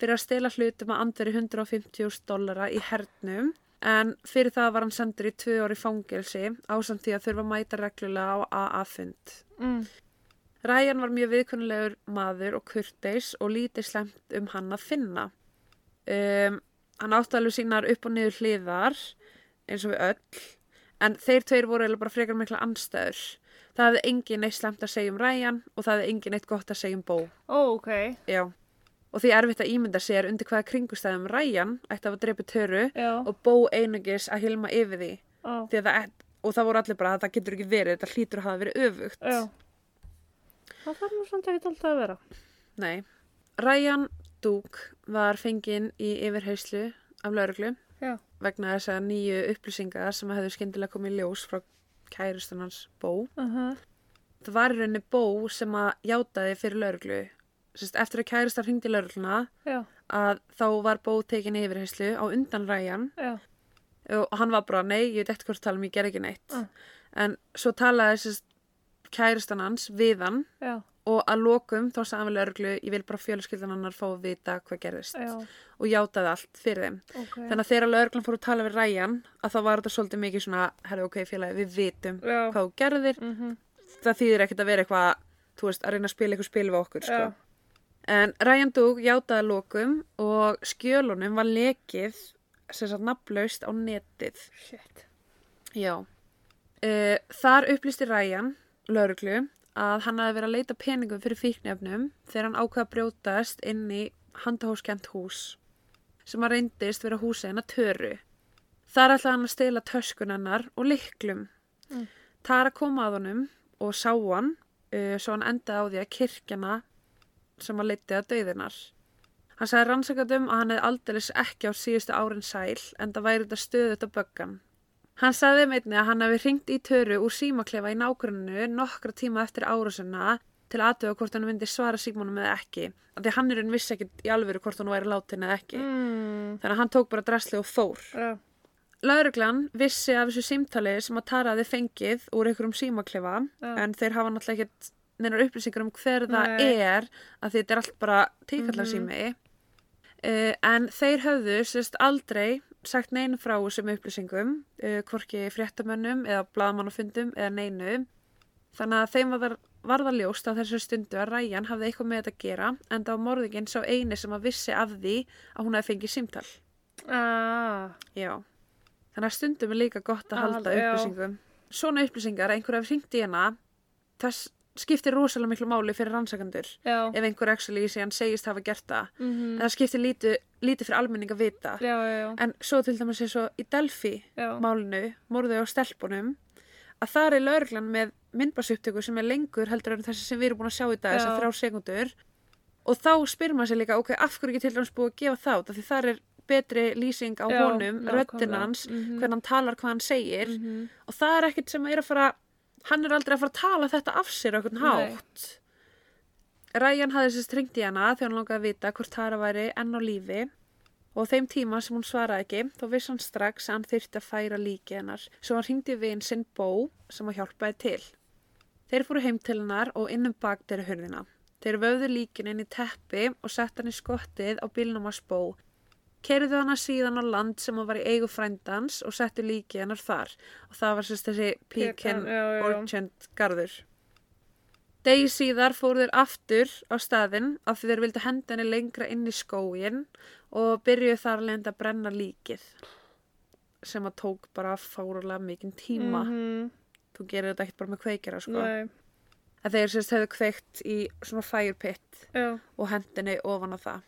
[SPEAKER 1] fyrir að stela hlutum að andveri 150.000 dollara í hernum en fyrir það var hann sendur í tvö ári fangelsi ásamt því að þurfa að mæta reglulega á AA-fund.
[SPEAKER 2] Mm.
[SPEAKER 1] Ryan var mjög viðkunnulegur maður og kurteis og lítið slemt um hann að finna. Um, hann átti alveg sínar upp og niður hliðar eins og við öll en þeir tveir voru eiginlega bara frekar mikla anstæður það hefði engin neitt slemt að segja um Ryan og það hefði engin neitt gott að segja um Bo
[SPEAKER 2] Ó, ok.
[SPEAKER 1] já og því erfitt að ímynda sér undir hvaða kringustæðum Ryan ætti að dreipið töru
[SPEAKER 2] Já.
[SPEAKER 1] og Bo einungis að hilma yfir því að það, og það voru allir bara að það getur ekki verið, þetta hlýtur að hafa verið öfugt.
[SPEAKER 2] já. Það þarf nú samt ekki alltaf að vera.
[SPEAKER 1] Nei. Ryan Duke var fenginn í yfirheyslu af lauruglu vegna þess að nýju upplýsingar sem hefðu skyndilega komið ljós frá kærustan hans Bó.
[SPEAKER 2] Uh
[SPEAKER 1] Það var í rauninni Bó sem að játaði fyrir lauruglu. Sest, eftir að kærustan hringdi laurugluna
[SPEAKER 2] Já,
[SPEAKER 1] að þá var Bó tekin í yfirheyslu á undan Ryan.
[SPEAKER 2] Já,
[SPEAKER 1] og hann var bara, nei, ég veit ekkert hvort tala um, ég ger ekki neitt.
[SPEAKER 2] Ah.
[SPEAKER 1] En svo talaði sest, kærustan hans við hann
[SPEAKER 2] já,
[SPEAKER 1] og að lokum þá sagði hann við lauruglu ég vil bara fjölskyldan hannar fá að vita hvað gerðist.
[SPEAKER 2] Já,
[SPEAKER 1] og játaði allt fyrir þeim.
[SPEAKER 2] Ok.
[SPEAKER 1] þannig að þegar lauruglan fór að tala við Ryan að þá var þetta svolítið mikið svona herru ok félagi við vitum hvað þú gerðir.
[SPEAKER 2] Mm
[SPEAKER 1] það þýðir ekkert að vera eitthvað þú veist að reyna að spila eitthvað spil við okkur sko. En Ryan Dug játaði að lokum og skjölunum var lekið sem sagt nafnlaust á netið
[SPEAKER 2] Shit.
[SPEAKER 1] Já. Uh, þar upplýsti Ryan, lauruglu, að hann hafi verið að leita peningum fyrir fíknefnum þegar hann ákveða að brjótast inn í handahóskent hús sem að reyndist vera húsið hennar töru. Þar ætlaði hann að stela töskunennar og liklum.
[SPEAKER 2] Mm.
[SPEAKER 1] Tara kom að honum og sá hann, uh, svo hann endaði á því að kirkjana sem að leiti að dauðinar. Hann sagði rannsakatum að hann hefði aldeilis ekki á síðustu árin sæl en það væri þetta stöðut á böggan. Hann sagði meitni að hann hefði hringt í töru úr símaklefa í nágrunnu nokkra tíma eftir árásuna til aðtöfa hvort hann myndi svara símanum eða ekki. Því hann er enn vissi ekkit í alvöru hvort hann væri látin eða ekki.
[SPEAKER 2] Mm.
[SPEAKER 1] Þannig að hann tók bara drasli og fór.
[SPEAKER 2] Já,
[SPEAKER 1] Lauruglan vissi af þessu símtali sem að Tara hafði fengið úr einhverjum símaklefa
[SPEAKER 2] Já.
[SPEAKER 1] en þeir hafa náttúrulega ekkert neinar upplýsingar um hver það
[SPEAKER 2] Nei.
[SPEAKER 1] er að þetta er allt bara tíkallarsími uh, en þeir höfðu sérst aldrei sagt neinu frá þessum upplýsingum uh, hvorki fréttamönnum eða blaðmannafundum eða neinu þannig að þeim var það, var það ljóst á þessu stundu að Ryan hafði eitthvað með þetta að gera en það var morðingin sá eini sem að vissi af því að hún hefði fengið símtal
[SPEAKER 2] ah,
[SPEAKER 1] Já. Þannig að stundum er líka gott að
[SPEAKER 2] Að
[SPEAKER 1] halda
[SPEAKER 2] já.
[SPEAKER 1] upplýsingum. Svona upplýsingar, að einhver hefur hringt í hana, það skiptir rosalega miklu máli fyrir rannsakandur. Ef einhver actually síðan segist hafa gert það.
[SPEAKER 2] mm
[SPEAKER 1] En það skiptir lítið, lítið fyrir almenning að vita.
[SPEAKER 2] já, já, já,
[SPEAKER 1] En svo til dæmis er svo í Delphi málinu, morðið á stelpunum, að það er lauruglan með myndbasupptöku sem er lengur heldur en þessi sem við erum búin að sjá í dag,
[SPEAKER 2] Já.
[SPEAKER 1] þessar þrjá sekundur. Og þá spyr maður sér líka, ok, af hverju ekki til dæmis búið að gefa af því það er betri lýsing á honum,
[SPEAKER 2] nákvæmlega.
[SPEAKER 1] hans,
[SPEAKER 2] Mhm.
[SPEAKER 1] hvernig hann talar, hvað hann segir
[SPEAKER 2] Mhm.
[SPEAKER 1] og það er ekkert sem er að fara hann er aldrei að fara að tala þetta af sér
[SPEAKER 2] Nei.
[SPEAKER 1] hátt. Ryan hafði sérst ringt í hana þegar hann langaði að vita hvort Tara væri enn á lífi. Og þeim tíma sem hún svaraði ekki þá vissi hann strax að hann þyrfti að færa líki hennar. Svo hann ringdi við sinn Bó sem að hjálpaði til. Þeir fóru heim til hennar og inn um bakderi hurðina. Þeir vöfðu líkin inn í teppi og sett hann í skottið á bílnum hans Bó Keirðu hana síðan á land sem hann var í eigu frændans og settu líki hennar þar og það var sérst þessi Pekin. Orchard garður. Degi síðar fóru þeir aftur á staðinn af því þeir vildu henda henni lengra inn í skógin og byrjuðu þar alveg að brenna líkið sem að tók bara fárulega mikinn tíma.
[SPEAKER 2] Mhm.
[SPEAKER 1] Þú gerir þetta ekkert bara með kveikjara sko.
[SPEAKER 2] Nei,
[SPEAKER 1] þeir sérst hefðu kveikt í svona fire pit
[SPEAKER 2] já,
[SPEAKER 1] og hendinni ofan á það.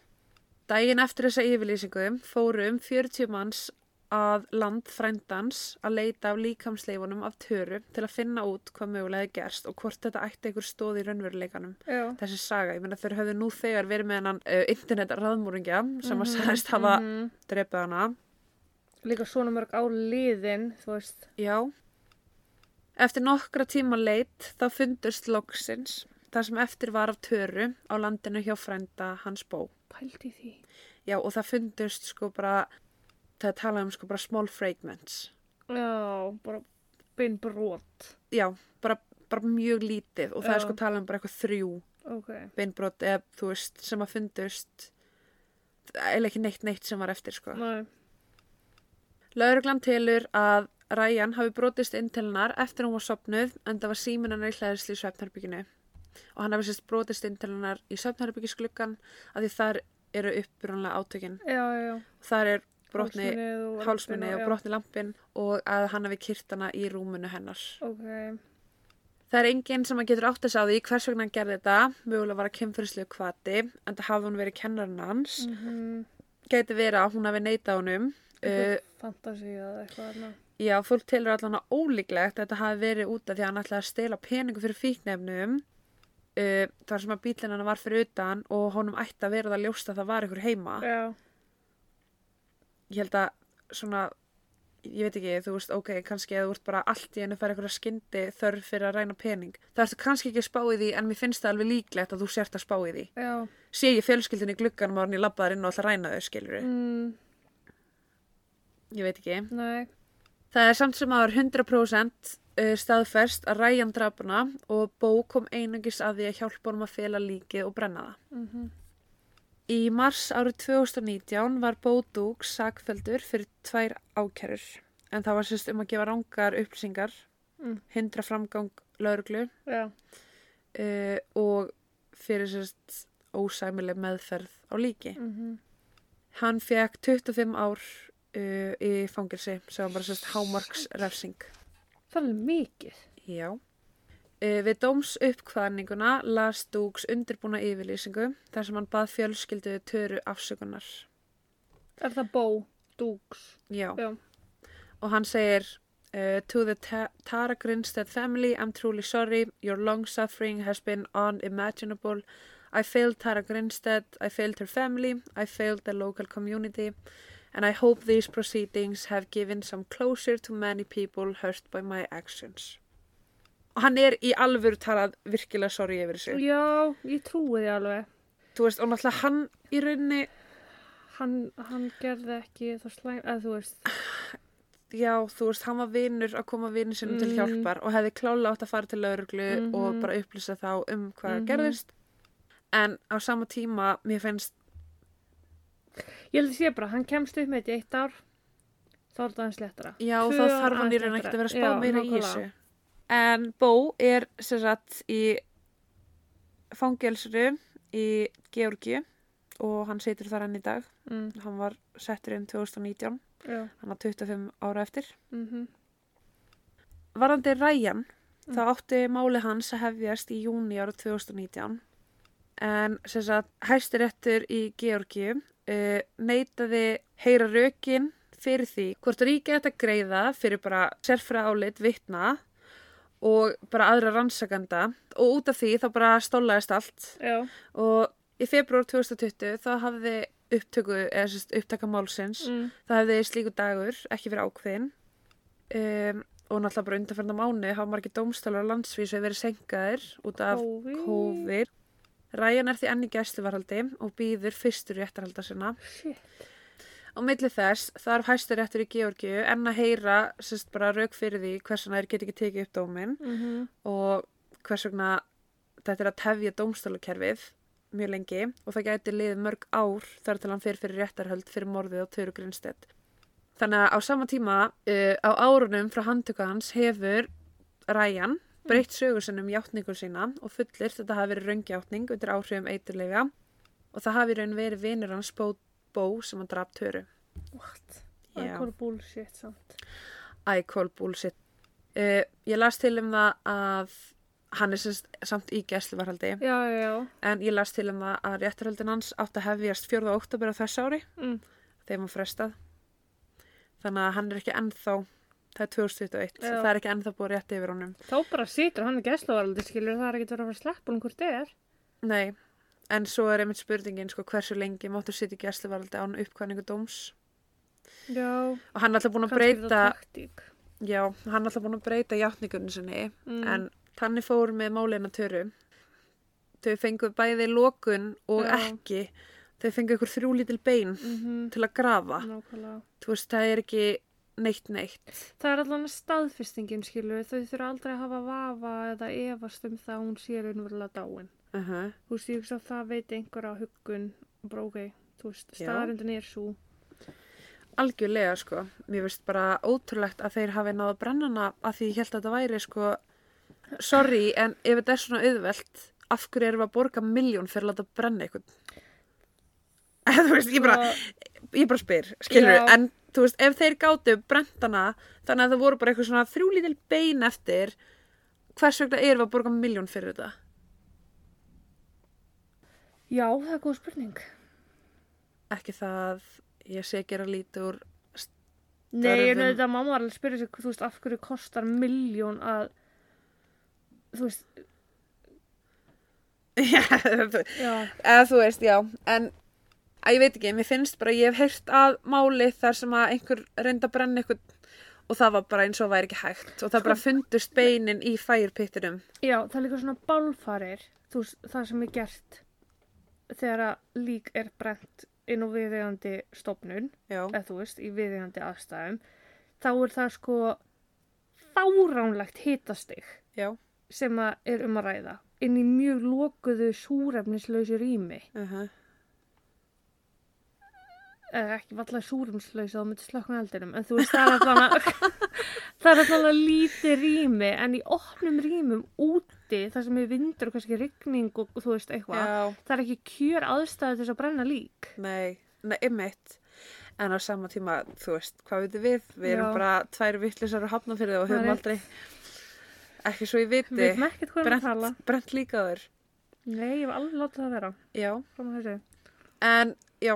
[SPEAKER 1] Dægin eftir þessa yfirlýsingu fóru um 40 manns að land frændans að leita af líkamsleifunum af töru til að finna út hvað mögulega er gerst og hvort þetta ætti einhver stóð í raunveruleikanum.
[SPEAKER 2] já.
[SPEAKER 1] Þessi saga, ég meina þeir höfðu nú þegar verið með hennan uh, internet raðmúringja sem að
[SPEAKER 2] Mhm,
[SPEAKER 1] sagðist hafa
[SPEAKER 2] mhm.
[SPEAKER 1] drepið hana.
[SPEAKER 2] Líka svona mörg á liðin, þú veist.
[SPEAKER 1] Já. Eftir nokkra tíma leit þá fundust loksins það sem eftir var af töru á landinu hjá frænda hans bó.
[SPEAKER 2] Pældi því.
[SPEAKER 1] Já, og það fundust sko bara, það er talað um sko bara small fragments.
[SPEAKER 2] Já, bara beinbrot.
[SPEAKER 1] Já, bara, bara mjög lítið og það er
[SPEAKER 2] Já.
[SPEAKER 1] sko talað um bara eitthvað þrjú
[SPEAKER 2] Ok.
[SPEAKER 1] beinbrot eða þú veist sem að fundust, eða ekki neitt neitt sem var eftir sko.
[SPEAKER 2] Nei.
[SPEAKER 1] Lauruglan telur að Ryan hafi brotist inn til hennar eftir hún var sopnuð en það var síminn hennar í hlæðisli í svefnherbygginu og hann hafi sérst brotist inn til hennar í svefnherbyggisgluggan að því þar eru uppbrunlega átökin
[SPEAKER 2] Já, já,
[SPEAKER 1] þar er brotni
[SPEAKER 2] Hálsmenið og
[SPEAKER 1] og brotni lampin og að hann hafi kyrt hana í rúmunu hennar.
[SPEAKER 2] Ok,
[SPEAKER 1] Það er enginn sem að getur átt að sá því hvers vegna hann gerði þetta, mögulega var að kemfyrirslegu kvati, en það hafði hún verið kennarinn hans.
[SPEAKER 2] mhm,
[SPEAKER 1] Gæti verið að hún hafi neitað honum. Uh,
[SPEAKER 2] fantasía eða eitthvað þarna.
[SPEAKER 1] já, fólk tilur allan að ólíklegt að þetta hafi verið út af því að hann ætlaði að stela peningu fyrir fíknefnum. Uh, þar sem að bílinn hann var fyrir utan og honum ætti að vera það ljóst að það var ykkur heima.
[SPEAKER 2] Já,
[SPEAKER 1] Ég held að svona, ég veit ekki, þú veist, ok, kannski að þú ert bara allt í hennu fær eitthvað skyndi þörf fyrir að ræna pening. Það ertu kannski ekki að spá í því en mér finnst það alveg líklegt að þú sért að spá í því.
[SPEAKER 2] já,
[SPEAKER 1] sé ég fjölskyldin í glugganum ára en ég labbaðar inn og að ræna þau, skilur
[SPEAKER 2] mm,
[SPEAKER 1] ég veit ekki.
[SPEAKER 2] nei,
[SPEAKER 1] Það er samt sem að það er 100% uh, staðferst að ræjan drafuna og Bó kom einungis að því að hjálpa honum að fela líkið og brenna það.
[SPEAKER 2] mhm,
[SPEAKER 1] Í mars árið 2019 var Bó Dúks sakfeldur fyrir tvær ákærur en það var sérst um að gefa rángar upplýsingar,
[SPEAKER 2] Mm.
[SPEAKER 1] hindra framgang lauruglu
[SPEAKER 2] já,
[SPEAKER 1] uh, og fyrir sérst ósæmileg meðferð á líki.
[SPEAKER 2] mhm,
[SPEAKER 1] Hann fekk 25 ár uh, í fangilsi sem var bara sérst hámarksrefsing.
[SPEAKER 2] Það er mikið.
[SPEAKER 1] Já. Uh, við dóms uppkvæðninguna las Dúks undirbúna yfirlýsingu þar sem hann bað fjölskyldu töru afsökunar.
[SPEAKER 2] Er það bó, dúks?
[SPEAKER 1] Já.
[SPEAKER 2] Já.
[SPEAKER 1] Og hann segir uh, To the Ta Tara Grinstead family, I'm truly sorry. Your long suffering has been unimaginable. I failed Tara Grinstead, I failed her family, I failed the local community, and I hope these proceedings have given some closure to many people hurt by my actions. Og hann er í alvöru talað virkilega sorry yfir þessu.
[SPEAKER 2] Já, ég trúi því alveg.
[SPEAKER 1] Þú veist, og náttúrulega hann í rauninni,
[SPEAKER 2] Hann, hann gerði ekki það slæm, að þú veist,
[SPEAKER 1] já, þú veist, hann var vinur að koma sinni til
[SPEAKER 2] Mm.
[SPEAKER 1] hjálpar og hefði klála átt að fara til lauruglu og
[SPEAKER 2] Mhm.
[SPEAKER 1] bara upplýsa þá um hvað
[SPEAKER 2] Mhm.
[SPEAKER 1] gerðist. En á sama tíma, mér finnst,
[SPEAKER 2] ég held að sé bara, hann kemst upp með þetta eitt ár, þá er þetta hans léttara.
[SPEAKER 1] já, þá þarf hann í
[SPEAKER 2] aðeins
[SPEAKER 1] rauninni ekkert að vera að spá meira í þessu. En Bó er sem sagt í fangelsuru í Georgi og hann situr þar enn í dag.
[SPEAKER 2] Mm,
[SPEAKER 1] Hann var settur inn 2019,
[SPEAKER 2] já,
[SPEAKER 1] hann var 25 ára eftir.
[SPEAKER 2] mhm,
[SPEAKER 1] Varandi Ryan,
[SPEAKER 2] Mm.
[SPEAKER 1] þá átti máli hans að hefjast í júni ára 2019 en sem sagt hæstiréttur í Georgi uh, neitaði heyra rökin fyrir því hvort ríkið þetta greiða fyrir bara sérfra álit vitna og bara aðra rannsakanda. Og út af því þá bara stólaðist allt.
[SPEAKER 2] Já,
[SPEAKER 1] og í februar 2020 þá hafði upptöku eða upptaka málsins
[SPEAKER 2] mm,
[SPEAKER 1] Það hefði slíku dagur, ekki verið ákveðin um, og náttúrulega bara undanferna mánu hafa margir dómstálar landsvísu verið senkaðir út af
[SPEAKER 2] COVID.
[SPEAKER 1] COVID. Ræjan er því enn í gæsluvarhaldi og býður fyrstur réttarhalda sinna.
[SPEAKER 2] Shit.
[SPEAKER 1] Á milli þess þarf hæsturéttur í Georgiu enn að heyra sérst bara rauk fyrir því hvers vegna þeir get ekki tekið upp dóminn
[SPEAKER 2] Mhm,
[SPEAKER 1] og hvers vegna þetta er að tefja dómstálakerfið mjög lengi og það gæti liðið mörg ár þar til hann fyrir fyrir réttarhöld fyrir morðið á Töru Grinstedt. Þannig að á sama tíma uh, á árunum frá handtöku hans hefur Ryan breytt sögur sinnum játningur sína og fullir þetta hafi verið röngjátning undir áhrifum eiturleifja og það hafi raun verið vinur hans Bó, Bó sem hann draf Töru.
[SPEAKER 2] What?
[SPEAKER 1] Já.
[SPEAKER 2] Alkohol bullshit samt.
[SPEAKER 1] I call bullshit. Uh, ég las til um það að hann er semst, samt í gæsluvarhaldi
[SPEAKER 2] Já, já, já.
[SPEAKER 1] en ég las til um það að réttarhaldin hans átt að hefjast 4. oktober á þess ári
[SPEAKER 2] Mm.
[SPEAKER 1] þegar maður frestað. Þannig að hann er ekki ennþá, það er 2021,
[SPEAKER 2] Já.
[SPEAKER 1] það er ekki ennþá búið rétt yfir honum.
[SPEAKER 2] Þá bara situr hann í gæsluvaraldi, skilur, það er ekki verið að fara að sleppa hann hvort þið er.
[SPEAKER 1] Nei, en svo er einmitt spurningin sko hversu lengi máttu sitja í gæsluvarhaldi án uppkvæningu dóms.
[SPEAKER 2] Já,
[SPEAKER 1] Og hann er alltaf búin að breyta, já, hann er alltaf búin að breyta játningunni sinni,
[SPEAKER 2] Mm.
[SPEAKER 1] en þannig fór með málina töru. Þau fengu bæði lokun og
[SPEAKER 2] Já.
[SPEAKER 1] ekki. Þau fengu ykkur þrjú lítil bein
[SPEAKER 2] Mm
[SPEAKER 1] til að grafa.
[SPEAKER 2] Nákvæmlega.
[SPEAKER 1] Þú veist, það er ekki neitt neitt.
[SPEAKER 2] Það er allan staðfestingin, skilur, þau þurfa aldrei að hafa vafa eða efast um það að hún sé raunverulega dáin.
[SPEAKER 1] Uh -huh.
[SPEAKER 2] Þú veist, ég hugsa að það veit einhver á huggun, bara ok, þú veist, staðarindin er svo.
[SPEAKER 1] Algjörlega sko, mér finnst bara ótrúlegt að þeir hafi náða brennana að því ég held að þetta væri sko, sorry en ef þetta er svona auðvelt, af hverju erum við að borga miljón fyrir að láta brenna eitthvað? þú veist, ég bara, ég bara spyr, skilur
[SPEAKER 2] Já.
[SPEAKER 1] en þú veist, ef þeir gátu brentana þannig að það voru bara eitthvað svona þrjú lítil bein eftir hvers vegna erum við að borga miljón fyrir þetta?
[SPEAKER 2] Já, það er góð spurning.
[SPEAKER 1] ekki það, ég sé gera lítið úr
[SPEAKER 2] Nei, en þetta mamma var alveg að spyrja sig, þú veist, af hverju kostar miljón að, þú veist,
[SPEAKER 1] já, eða þú veist, já en að ég veit ekki, mér finnst bara ég hef heyrt að máli þar sem að einhver reyndi að brenna eitthvað og það var bara eins og væri ekki hægt. Og það bara fundust beinin í færpittinum
[SPEAKER 2] já, það er líka svona bálfarir, þú það sem er gert þegar að lík er brent inn á viðeigandi stofnun,
[SPEAKER 1] já,
[SPEAKER 2] eða þú veist, í viðeigandi aðstæðum, þá er það sko fáránlegt hitastig
[SPEAKER 1] já.
[SPEAKER 2] sem að er um að ræða inn í mjög lokuðu súrefnislausu rými.
[SPEAKER 1] Uh -huh.
[SPEAKER 2] Eða ekki vallar súrumslaus þá myndi slökna eldinum en þú veist það er allavega það er allavega lítið rými en í opnum rýmum úti þar sem er vindur og kannski rigning og þú veist eitthvað
[SPEAKER 1] já,
[SPEAKER 2] það er ekki kjör aðstæði þess að brenna lík.
[SPEAKER 1] Nei, ymmit en á sama tíma, þú veist, hvað veitum við? Við erum
[SPEAKER 2] Já.
[SPEAKER 1] bara tvær vittlisar og hafna fyrir það og höfum aldrei ekki svo ég viti.
[SPEAKER 2] Að
[SPEAKER 1] brent, brent líka þur
[SPEAKER 2] nei, ég hef alveg látið það vera.
[SPEAKER 1] Já,
[SPEAKER 2] að þessu
[SPEAKER 1] En já,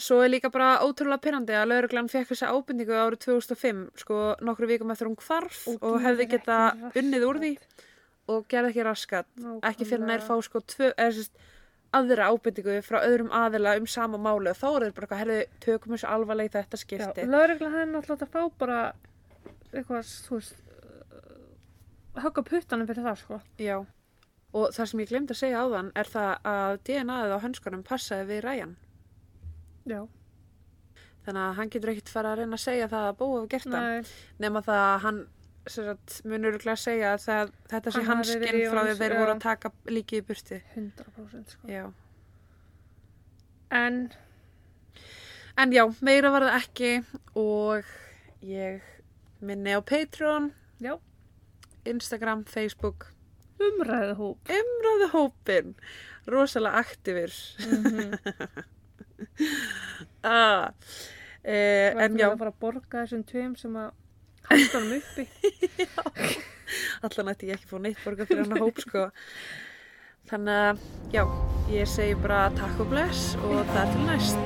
[SPEAKER 1] svo er líka bara ótrúlega pyrrandi að lauruglan fekk þessa ábendingu árið 2005, sko nokkru vikum eftir hún hvarf og,
[SPEAKER 2] Og
[SPEAKER 1] hefði geta unnið úr því og gerði ekki raskat. Ekki fyrir nær fá sko tvö, eða sérst, aðra ábendingu frá öðrum aðila um sama máli og þá er þeir bara eitthvað, herðu, tökum þessu alvarlega í þetta skipti.
[SPEAKER 2] Lörgla hefði náttúrulega átt að fá bara eitthvað, þú veist uh, högga puttanum fyrir það sko
[SPEAKER 1] Já. Og það sem ég glemd að segja áðan er það að DNA-ið á hönskunum passaði við ræjan.
[SPEAKER 2] Já,
[SPEAKER 1] Þannig að hann getur ekkert fara að reyna að segja það að bóa við gert það.
[SPEAKER 2] nei,
[SPEAKER 1] nema það að hann sagt, munur að segja að það, þetta sé hanskinn
[SPEAKER 2] í
[SPEAKER 1] frá því
[SPEAKER 2] hans-
[SPEAKER 1] að þeir voru að taka líkið í burti
[SPEAKER 2] 100% sko.
[SPEAKER 1] Já.
[SPEAKER 2] en?
[SPEAKER 1] En já, meira var það ekki og ég minni á Patreon.
[SPEAKER 2] Já,
[SPEAKER 1] Instagram, Facebook.
[SPEAKER 2] Umræðu hóp
[SPEAKER 1] umræðu hópin rosalega aktífur
[SPEAKER 2] mm
[SPEAKER 1] ah. eh, en já,
[SPEAKER 2] að fara að borga þessum tveim sem að halda hann uppi?
[SPEAKER 1] Allan ætti ég ekki fór neitt borga fyrir hann hóp sko. Þannig að já, ég segi bara takk og bless og það er til næst